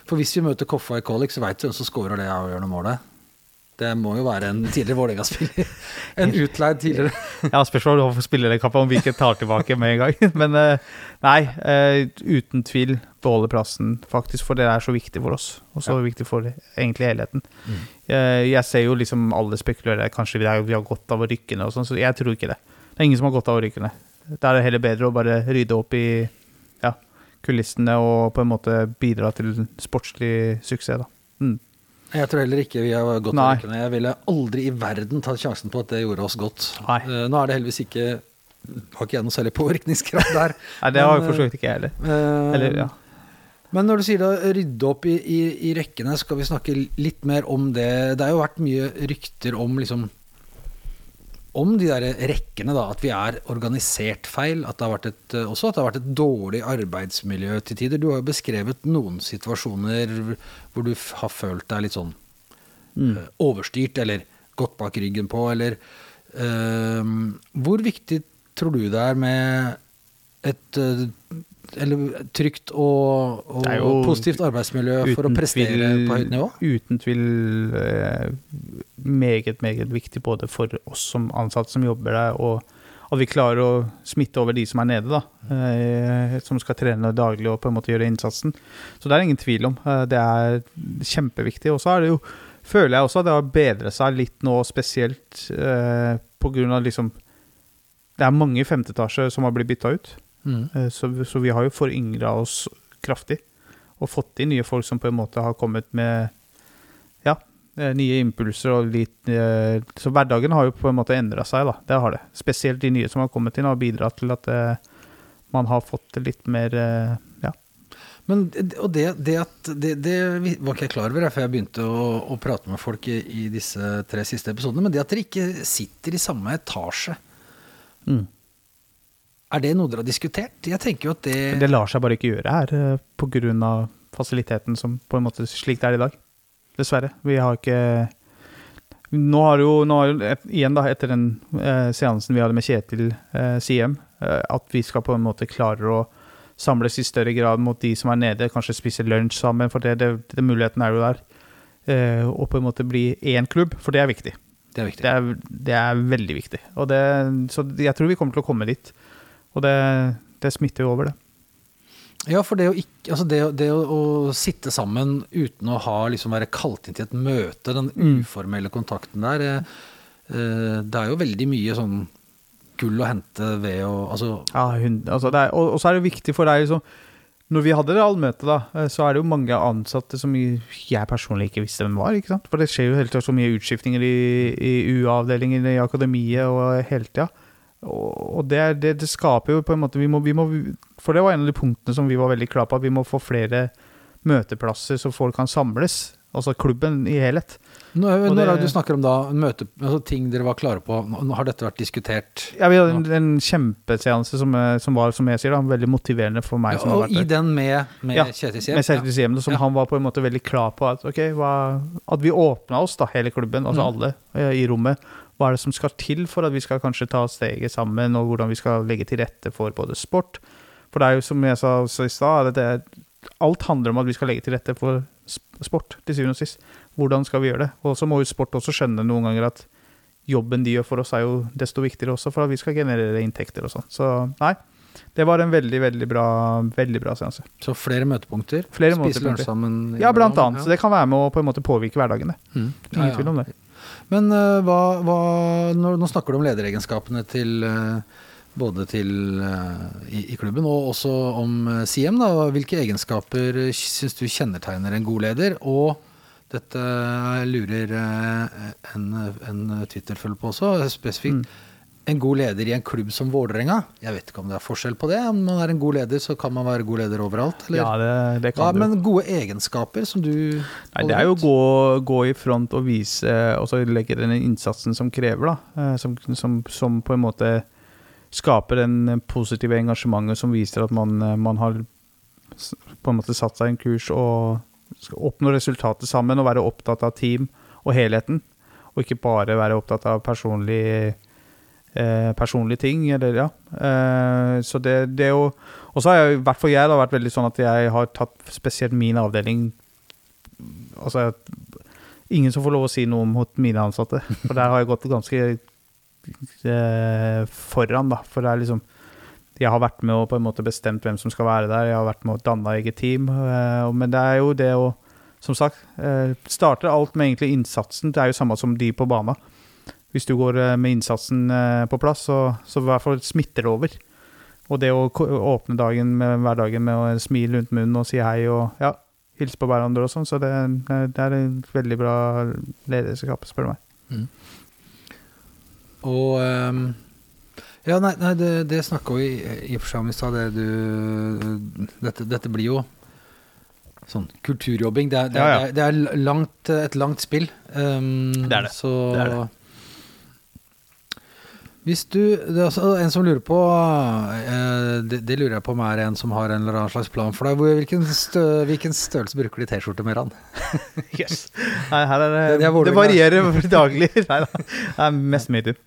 For hvis vi møter Koffa i kvalik, så veit du hvem som scorer det avgjørende målet. Det må jo være en tidligere Vålerenga-spiller. <laughs> En utleid tidligere. <laughs> Ja, spørsmålet om spillerkampen om vi ikke tar tilbake med en gang. Men eh, nei, eh, uten tvil beholde plassen, faktisk, for det er så viktig for oss. Og så viktig for egentlig helheten. Mm. Eh, jeg ser jo liksom alle spekulerer kanskje vi har, vi har godt av å rykke ned og sånn, så jeg tror ikke det. Det er ingen som har godt av å rykke ned. Da er det heller bedre å bare rydde opp i ja, kulissene og på en måte bidra til sportslig suksess, da. Mm. Jeg tror heller ikke vi har gått Nei. rykkene. Jeg ville aldri i verden tatt sjansen på at det gjorde oss godt. Nei. Eh, nå er det heldigvis ikke Har ikke jeg noe særlig påvirkningskraft der. <laughs> Nei, det har Men, jeg for så vidt ikke jeg heller. Eh, Eller, ja. Men når du sier da rydde opp i, i, i rekkene, skal vi snakke litt mer om det. Det har jo vært mye rykter om liksom om de der rekkene, da. At vi er organisert feil. At det har vært et, eh, også at det har vært et dårlig arbeidsmiljø til tider. Du har jo beskrevet noen situasjoner hvor du har følt deg litt sånn Mm. eh, overstyrt, eller gått bak ryggen på, eller eh, Hvor viktig tror du det er med et eh, eller trygt og, og positivt arbeidsmiljø for å prestere tvil- på høyt nivå? Uten tvil eh, meget, meget viktig både for oss som ansatte som jobber der, og at vi klarer å smitte over de som er nede, da. Eh, som skal trene daglig og på en måte gjøre innsatsen. Så det er ingen tvil om. Eh, det er kjempeviktig. Og så er det jo, føler jeg også at det har bedret seg litt nå, spesielt eh, på grunn av liksom Det er mange i femte etasje som har blitt bytta ut. Mm. Eh, Så, så vi har jo foryngra oss kraftig. Og fått inn nye folk som på en måte har kommet med ja, eh, nye impulser og litt eh, Så hverdagen har jo på en måte endra seg, da. Det har det. Spesielt de nye som har kommet inn, har bidratt til at man har fått litt mer ja. Men, og det, det at det, det var ikke jeg klar over før jeg begynte å, å prate med folk i, i disse tre siste episodene, men det at dere ikke sitter i samme etasje, Mm. Er det noe dere har diskutert? Jeg tenker jo at det, Men det lar seg bare ikke gjøre her pga. på grunn av fasiliteten som på en måte slik det er i dag. Dessverre. Vi har ikke Nå har jo, nå har jo et- igjen da, etter den eh, seansen vi hadde med Kjetil eh, Siem, eh, at vi skal på en måte klare å samles i større grad mot de som er nede, kanskje spise lunsj sammen, for det, det, det muligheten er jo der. Eh, og på en måte bli én klubb, for det er viktig. det er viktig. Det er, det er veldig viktig. Og det, så jeg tror vi kommer til å komme dit. Og det, det smitter jo over, det. Ja, for det å, ikke, altså det, det å, å sitte sammen uten å ha, liksom være kalt inn til et møte, den Mm. uformelle kontakten der, eh, eh, det er jo veldig mye sånn gull å hente ved å altså, Ja, hun, altså det er, og, og så er det viktig for deg liksom Når vi hadde realmøte, da, eh, så er det jo mange ansatte som jeg personlig ikke visste hvem var. For det skjer jo helt tida så mye utskiftninger i, i UA-avdelingen i akademiet og hele tida. Og, det, det, det skaper jo på en måte vi må, vi må, For det var en av de punktene som vi var veldig klare på, at vi må få flere møteplasser så folk kan samles. Altså klubben i helhet. Og når det- du snakker om da møte, altså ting dere var klare på, nå har dette vært diskutert? Ja, Vi hadde en, en kjempeseanse som, eh, som var, som jeg sier, da, veldig motiverende for meg. Ja, som har og i der. den med, med Ja, Kjetil Siem? med Kjetil Siem, som Ja. han var på en måte veldig klar på at, okay, hva, at vi åpna oss, da, hele klubben, altså Mm. alle eh, i rommet. Hva er det som skal til for at vi skal kanskje ta steget sammen, og hvordan vi skal legge til rette for både sport For det er jo som jeg sa i stad, alt handler om at vi skal legge til rette for sport, til syvende og sist. Hvordan skal vi gjøre det? Og så må jo sport også skjønne noen ganger at jobben de gjør for oss, er jo desto viktigere også for at vi skal generere inntekter og sånn. Så nei, det var en veldig, veldig bra, veldig bra seanse. Så flere møtepunkter? Flere Spise lunsj sammen? Ja, blant annet. annet. Så det kan være med å på en måte påvirke hverdagen. det. Mm. Ingen Ja, ja. tvil om det. Men uh, hva, hva nå, nå snakker du om lederegenskapene til uh, både til eh, i, i klubben og også om Siem. Da. Hvilke egenskaper syns du kjennetegner en god leder? Og dette lurer en, en Twitter-følger på også, spesifikt. Mm. En god leder i en klubb som Vålerenga. Jeg vet ikke om det er forskjell på det. Om man er en god leder, så kan man være god leder overalt. Eller? Ja, det, det Ja, kan du. men gode egenskaper som du Nei, det er jo å gå, gå i front og vise, og så legge den innsatsen som krever, da. eh, Som, som, som på en måte skaper den positive engasjementet som viser at man, eh, man har på en måte satt seg en kurs og skal oppnå resultatet sammen og være opptatt av team og helheten. Og ikke bare være opptatt av personlig, eh, personlige ting. Eller, ja. eh, så det, det er jo Og så har jeg, i hvert fall jeg da, vært veldig sånn at jeg har tatt spesielt min avdeling Altså ingen som får lov å si noe mot mine ansatte. For der har jeg gått ganske eh, foran, da. For det er liksom Jeg har vært med og på en måte bestemt hvem som skal være der. Jeg har vært med og danna eget team. Eh, men det er jo det å Som sagt, starte starter alt med egentlig innsatsen. Det er jo samme som de på bana. Hvis du går eh, med innsatsen eh, på plass, så, så i hvert fall smitter det over. Og det å åpne dagen med, hverdagen med å smile rundt munnen og si hei og ja, hilse på hverandre og sånn, så det, det er et veldig bra lederskap, spør du meg. Og um, Ja, nei, nei det, det snakka vi i og for seg om i stad. det du- Dette, dette blir jo sånn kulturjobbing. Det er, det er, Ja, ja. er langt, et langt spill. Um, Det er det. Så Det er det. Hvis du Det er altså en som lurer på eh, det, det lurer jeg på om er en som har en eller annen slags plan for deg. Hvilken, stø, hvilken størrelse bruker de T-skjorte, Meran? <laughs> Yes. Nei, her er det, Det det varierer <laughs> daglig. Nei da. Det er mest medium.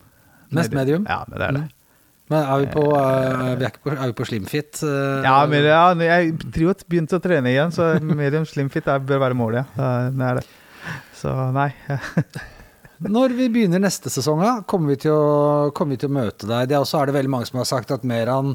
Mest medium? Ja, det er det. Men er vi på, eh, vi er, på, er vi på slimfit? eh, Ja, men ja, jeg tror jeg begynte å trene igjen, så medium slimfit bør være målet, ja. Det er det. Så nei. <laughs> Når vi begynner neste sesong, kommer kommer vi til å møte deg. Det er også er det veldig mange som har sagt at Meran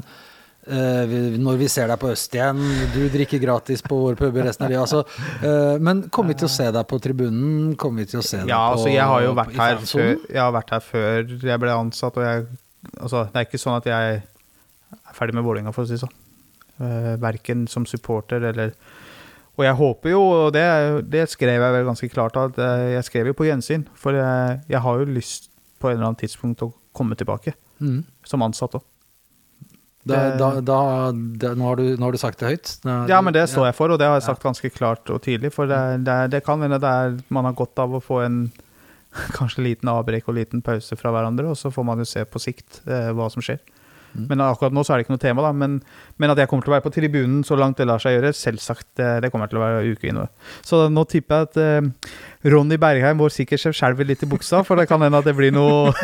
eh, når vi ser deg på Øst igjen, du drikker gratis på våre puber resten av livet. Altså, eh, men kommer vi til å se deg på tribunen? Kommer vi til å se deg Ja, på altså jeg har jo vært her før, jeg har vært her før jeg ble ansatt, jeg Altså, det er ikke sånn at jeg er ferdig med Vålerenga, for å si det sånn. Uh, verken som supporter eller Og jeg håper jo, og det, det skrev jeg vel ganske klart, at eh, jeg skrev jo på gjensyn. For jeg, jeg har jo lyst på en eller annen tidspunkt å komme tilbake, Mm. som ansatt òg. Nå, har du, nå har du sagt det høyt? Da- Ja, men det står jeg for, og det har jeg Ja. sagt ganske klart og tydelig. For det, det, det kan hende det er man har godt av å få en <laughs> kanskje liten avbrekk og liten pause fra hverandre, og så får man jo se på sikt eh, hva som skjer. Mm. Men akkurat nå så er det ikke noe tema, da. Men, men at jeg kommer til å være på tribunen så langt det lar seg gjøre, selvsagt. Det, det kommer jeg til å være uke inn. Så nå tipper jeg at uh, Ronny Bergheim, vår sikkerhetssjef, skjelver litt i buksa, for det kan hende at det blir noe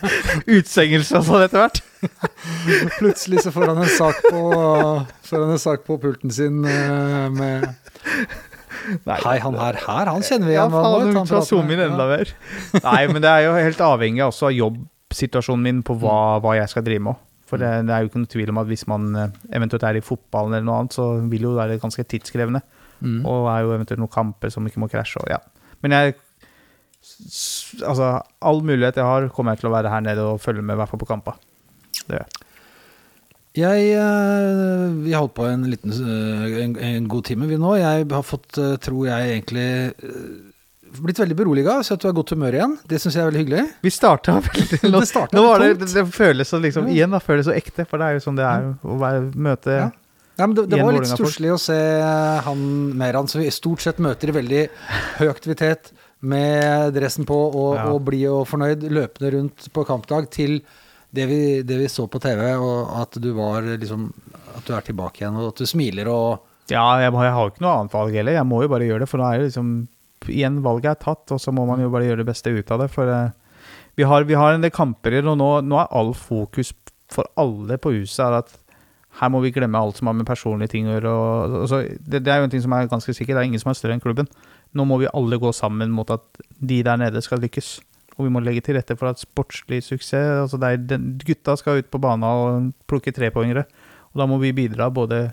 <laughs> utsengelse og sånn etter hvert. <laughs> Plutselig så får han en sak på, får han en sak på pulten sin eh, med Nei, Hei, han her, her, han kjenner vi igjen. Ja, faen, han skal zoome inn enda mer. Nei, men det er jo helt avhengig også av jobbsituasjonen min på hva, hva jeg skal drive med. For det, det er jo ikke noe tvil om at hvis man eh, eventuelt er i fotballen eller noe annet, så vil jo være ganske tidskrevende. Mm. Og er jo eventuelt noen kamper som ikke må krasje. Og, ja. Men jeg Altså, all mulighet jeg har, kommer jeg til å være her nede og følge med, i hvert fall på kamper. Det gjør jeg. Jeg, eh, vi har holdt på en liten eh, en, en god time vi nå. Jeg har fått, tror jeg egentlig blitt veldig beroliga, så at du har godt humør igjen. Det syns jeg er veldig hyggelig. Vi starta veldig nå, <laughs> Det nå var det, det, det føles så liksom Igjen da, føles så ekte, for det er jo sånn det er å være, møte Ja. Ja, men det, det var litt stusslig å se han Meran, som vi stort sett møter i veldig høy aktivitet, med dressen på og, Ja. og blid og fornøyd, løpende rundt på kampdag, til det vi, det vi så på TV, og at du var liksom At du er tilbake igjen, og at du smiler og Ja, jeg, har- jeg har ikke noe annet valg heller. Jeg må jo bare gjøre det, for nå er det liksom Igjen, valget er tatt, og så må man jo bare gjøre det beste ut av det. For uh, vi, har, vi har en del kamper og nå, nå er all fokus for alle på huset er at her må vi glemme alt som har med personlige ting å gjøre. Det, det er jo en ting som er ganske sikkert, det er ingen som er større enn klubben. Nå må vi alle gå sammen mot at de der nede skal lykkes. Og vi må legge til rette for at sportslig suksess altså det er den, Gutta skal ut på banen og plukke trepoengere. Og da må vi bidra både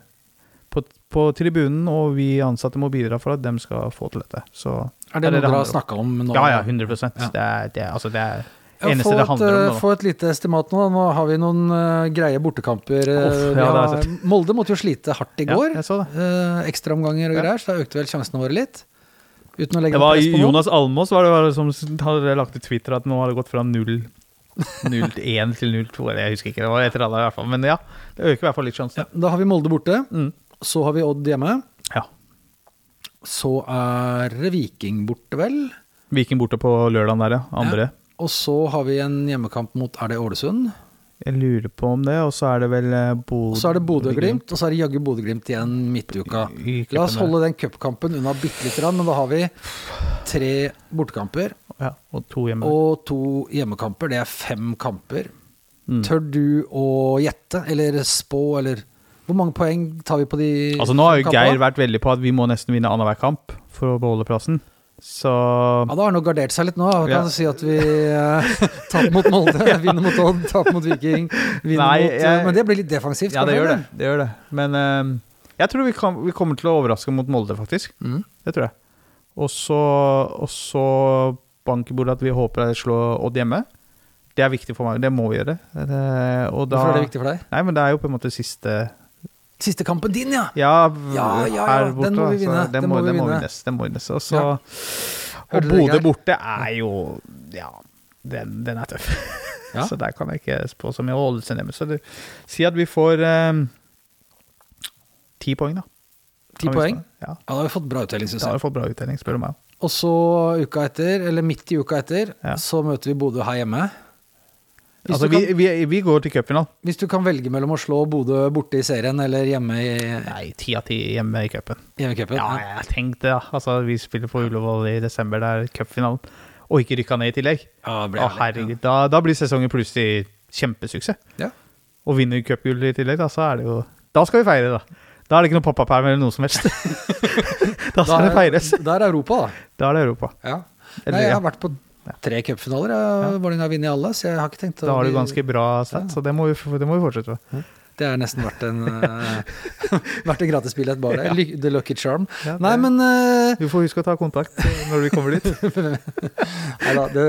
på, på tribunen, og vi ansatte må bidra for at de skal få til dette. Så Er det noe dere har snakka om nå? ja, ja, 100 Ja. Det er det, altså det er Ja, eneste få det et, handler om eh, nå. Få et lite estimat nå. Nå har vi noen uh, greie bortekamper. eh, Uff, vi ja, det har Molde måtte jo slite hardt i går. Ja, uh. Eh, Ekstraomganger og Ja. greier, så da økte vel sjansene våre litt. Uten å legge Det var press på noen. Jonas Almås var det var det som hadde lagt ut Twitter at nå har det gått fra 0 0-1 til 0-2, jeg husker ikke, det var et eller annet i hvert fall. Men ja, det øker i hvert fall litt sjansen. Ja, da har vi Molde borte. Mm. Så har vi Odd hjemme. Ja. Så er Viking borte, vel. Viking borte på lørdagen der, ja. Andre. Og så har vi en hjemmekamp mot Er det Ålesund? Jeg lurer på om det, og så er det vel eh, Bodø Og så er det Bodø-Glimt, og så er det jaggu Bodø-Glimt igjen midtuka. La oss holde den cupkampen unna bitte lite grann, men da har vi tre bortekamper Ja, og to hjemme. og to hjemmekamper. Det er fem kamper. Mm. Tør du å gjette, eller spå, eller Hvor mange poeng tar vi på de Altså Nå har jo Geir vært veldig på at vi må nesten vinne annenhver kamp for å beholde plassen. Så Ja, Da har han jo gardert seg litt nå. Kan Ja. si at vi eh, taper mot Molde, <laughs> vinner mot Odd, taper mot Viking vinner Nei, mot, eh, jeg- Men det blir litt defensivt. Ja, det gjør det. det, gjør det. Men eh, jeg tror vi, kan, vi kommer til å overraske mot Molde, faktisk. Mm. Det tror jeg. Og så, og så bank i bordet at vi håper å slå Odd hjemme. Det er viktig for meg. Det må vi gjøre. Det, og da, Hvorfor er det viktig for deg? Nei, men det er jo på en måte siste Siste kampen din, ja! Ja, Ja, ja, ja, her den må vi vinne. Den må, vi den må vinne. vinnes. Den må vinnes. Og Ja. Og du Bodø borte er jo Ja, den, den er tøff. <laughs> Så der kan jeg ikke spå så mye. Ålesund hjemme. Så det, si at vi får ti ti poeng, da. Ti poeng? Ja. Da har vi fått bra uttelling, syns Da har jeg. vi fått bra uttelling, spør du meg. Og så uka etter, eller midt i uka etter, så møter vi Bodø her hjemme. Altså, vi, kan, vi, vi går til cupfinalen. hvis du kan velge mellom å slå Bodø borte i serien eller hjemme i Nei, ti av ti hjemme i cupen. Ja, ja. jeg tenkte det. Altså, vi spiller på Ullevål i desember, det er cupfinalen. Og ikke rykka ned i tillegg. Ja, det blir Å, herlig. Ja. Da, da blir sesongen plutselig kjempesuksess. Ja. Og vinner cupgull i tillegg, da, så er det jo Da skal vi feire, da. Da er det ikke noe pappaperm eller noe som helst. <laughs> da skal det feires. Da er det Europa, da. Da er det Europa. Ja. Eller, Nei, jeg har vært på tre cupfinaler. Ja. Vålerenga har vunnet alle, så jeg har ikke tenkt å Da har du ganske bra sett, så det må vi, det må vi fortsette med. Det er nesten vært en, eh, <laughs> vært en gratisbillett bare. Ja. The Lucky Charm. Ja, Nei, men uh, Du får huske å ta kontakt når vi kommer dit. <laughs> Nei da, det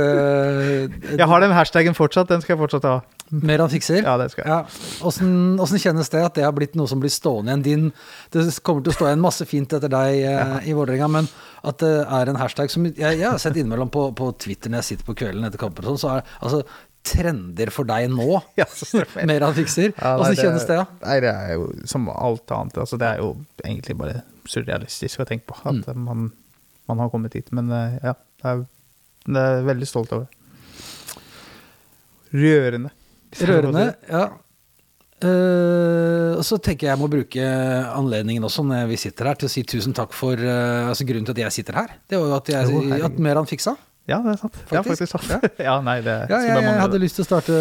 Jeg har den hashtaggen fortsatt, den skal jeg fortsatt ha. Mer han fikser? Ja, det skal jeg. Ja. Åssen åssen kjennes det at det har blitt noe som blir stående igjen? Din, det kommer til å stå igjen masse fint etter deg uh, i Vålerenga, men at det er en hashtag som Jeg, jeg har sett innimellom på, på Twitter når jeg sitter på kvelden etter kamper og sånn, så er altså trender for deg nå. <laughs> Ja. Mer han fikser. Ja, Åssen kjennes det, da? Nei, det er jo som alt annet. Altså, det er jo egentlig bare surrealistisk å tenke på at Mm. man, man har kommet hit. Men eh, ja, det er, det er veldig stolt over. Rørende. <laughs> Rørende, ja. Uh, og så tenker jeg jeg må bruke anledningen også når vi sitter her, til å si tusen takk for uh, altså Grunnen til at jeg sitter her, det var jo at, jeg, Jo, at Meran fiksa. Ja, det er sant. Ja, Faktisk. faktisk sant. Ja, <laughs> nei, det Ja, skal jeg, jeg hadde lyst til å starte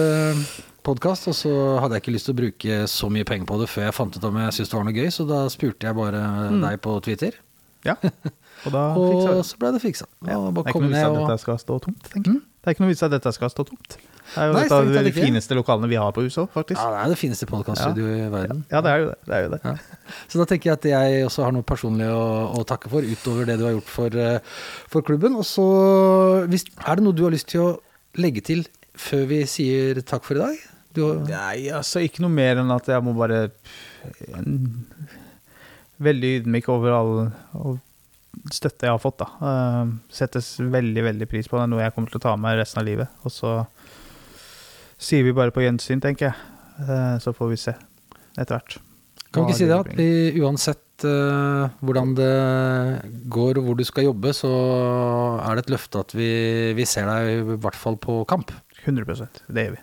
podkast, og så hadde jeg ikke lyst til å bruke så mye penger på det før jeg fant ut om jeg syntes det var noe gøy, så da spurte jeg bare Mm. deg på Twitter. Ja. <laughs> Og da Og så ble det fiksa. Ja, det er ikke noe vits i at dette skal stå tomt, tenker jeg. Mm. Det er ikke noe vits at dette skal stå tomt. Det er jo Nei, et av de fineste lokalene vi har på huset òg, faktisk. Ja, det er det fineste podkaststudioet i verden. Ja, det er jo det. det, er jo det. Ja. Så da tenker jeg at jeg også har noe personlig å, å takke for, utover det du har gjort for, eh, for klubben. Og så Er det noe du har lyst til å legge til før vi sier takk for i dag? Du, Nei, altså ikke noe mer enn at jeg må bare Veldig ydmyk over all all støtte jeg har fått, da. Uh, settes veldig, veldig pris på. Det er noe jeg kommer til å ta med resten av livet. Og så sier vi bare på gjensyn, tenker jeg. Eh, så får vi se etter hvert. kan vi ikke si det at vi, uansett uh, hvordan det går og hvor du skal jobbe, så er det et løfte at vi, vi ser deg i hvert fall på kamp. 100% Det gjør vi.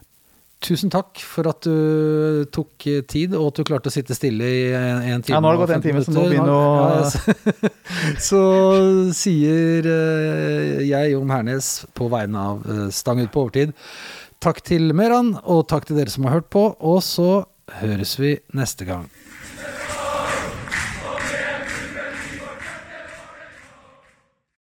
Tusen takk for at du tok tid, og at du klarte å sitte stille i en, en time. Ja, nå har det gått en time, så nå begynner å- Ja, <laughs> så sier uh, jeg, Jon Hernes, på vegne av uh, Stang ut på overtid, takk til Meran, og takk til dere som har hørt på, og så høres vi neste gang.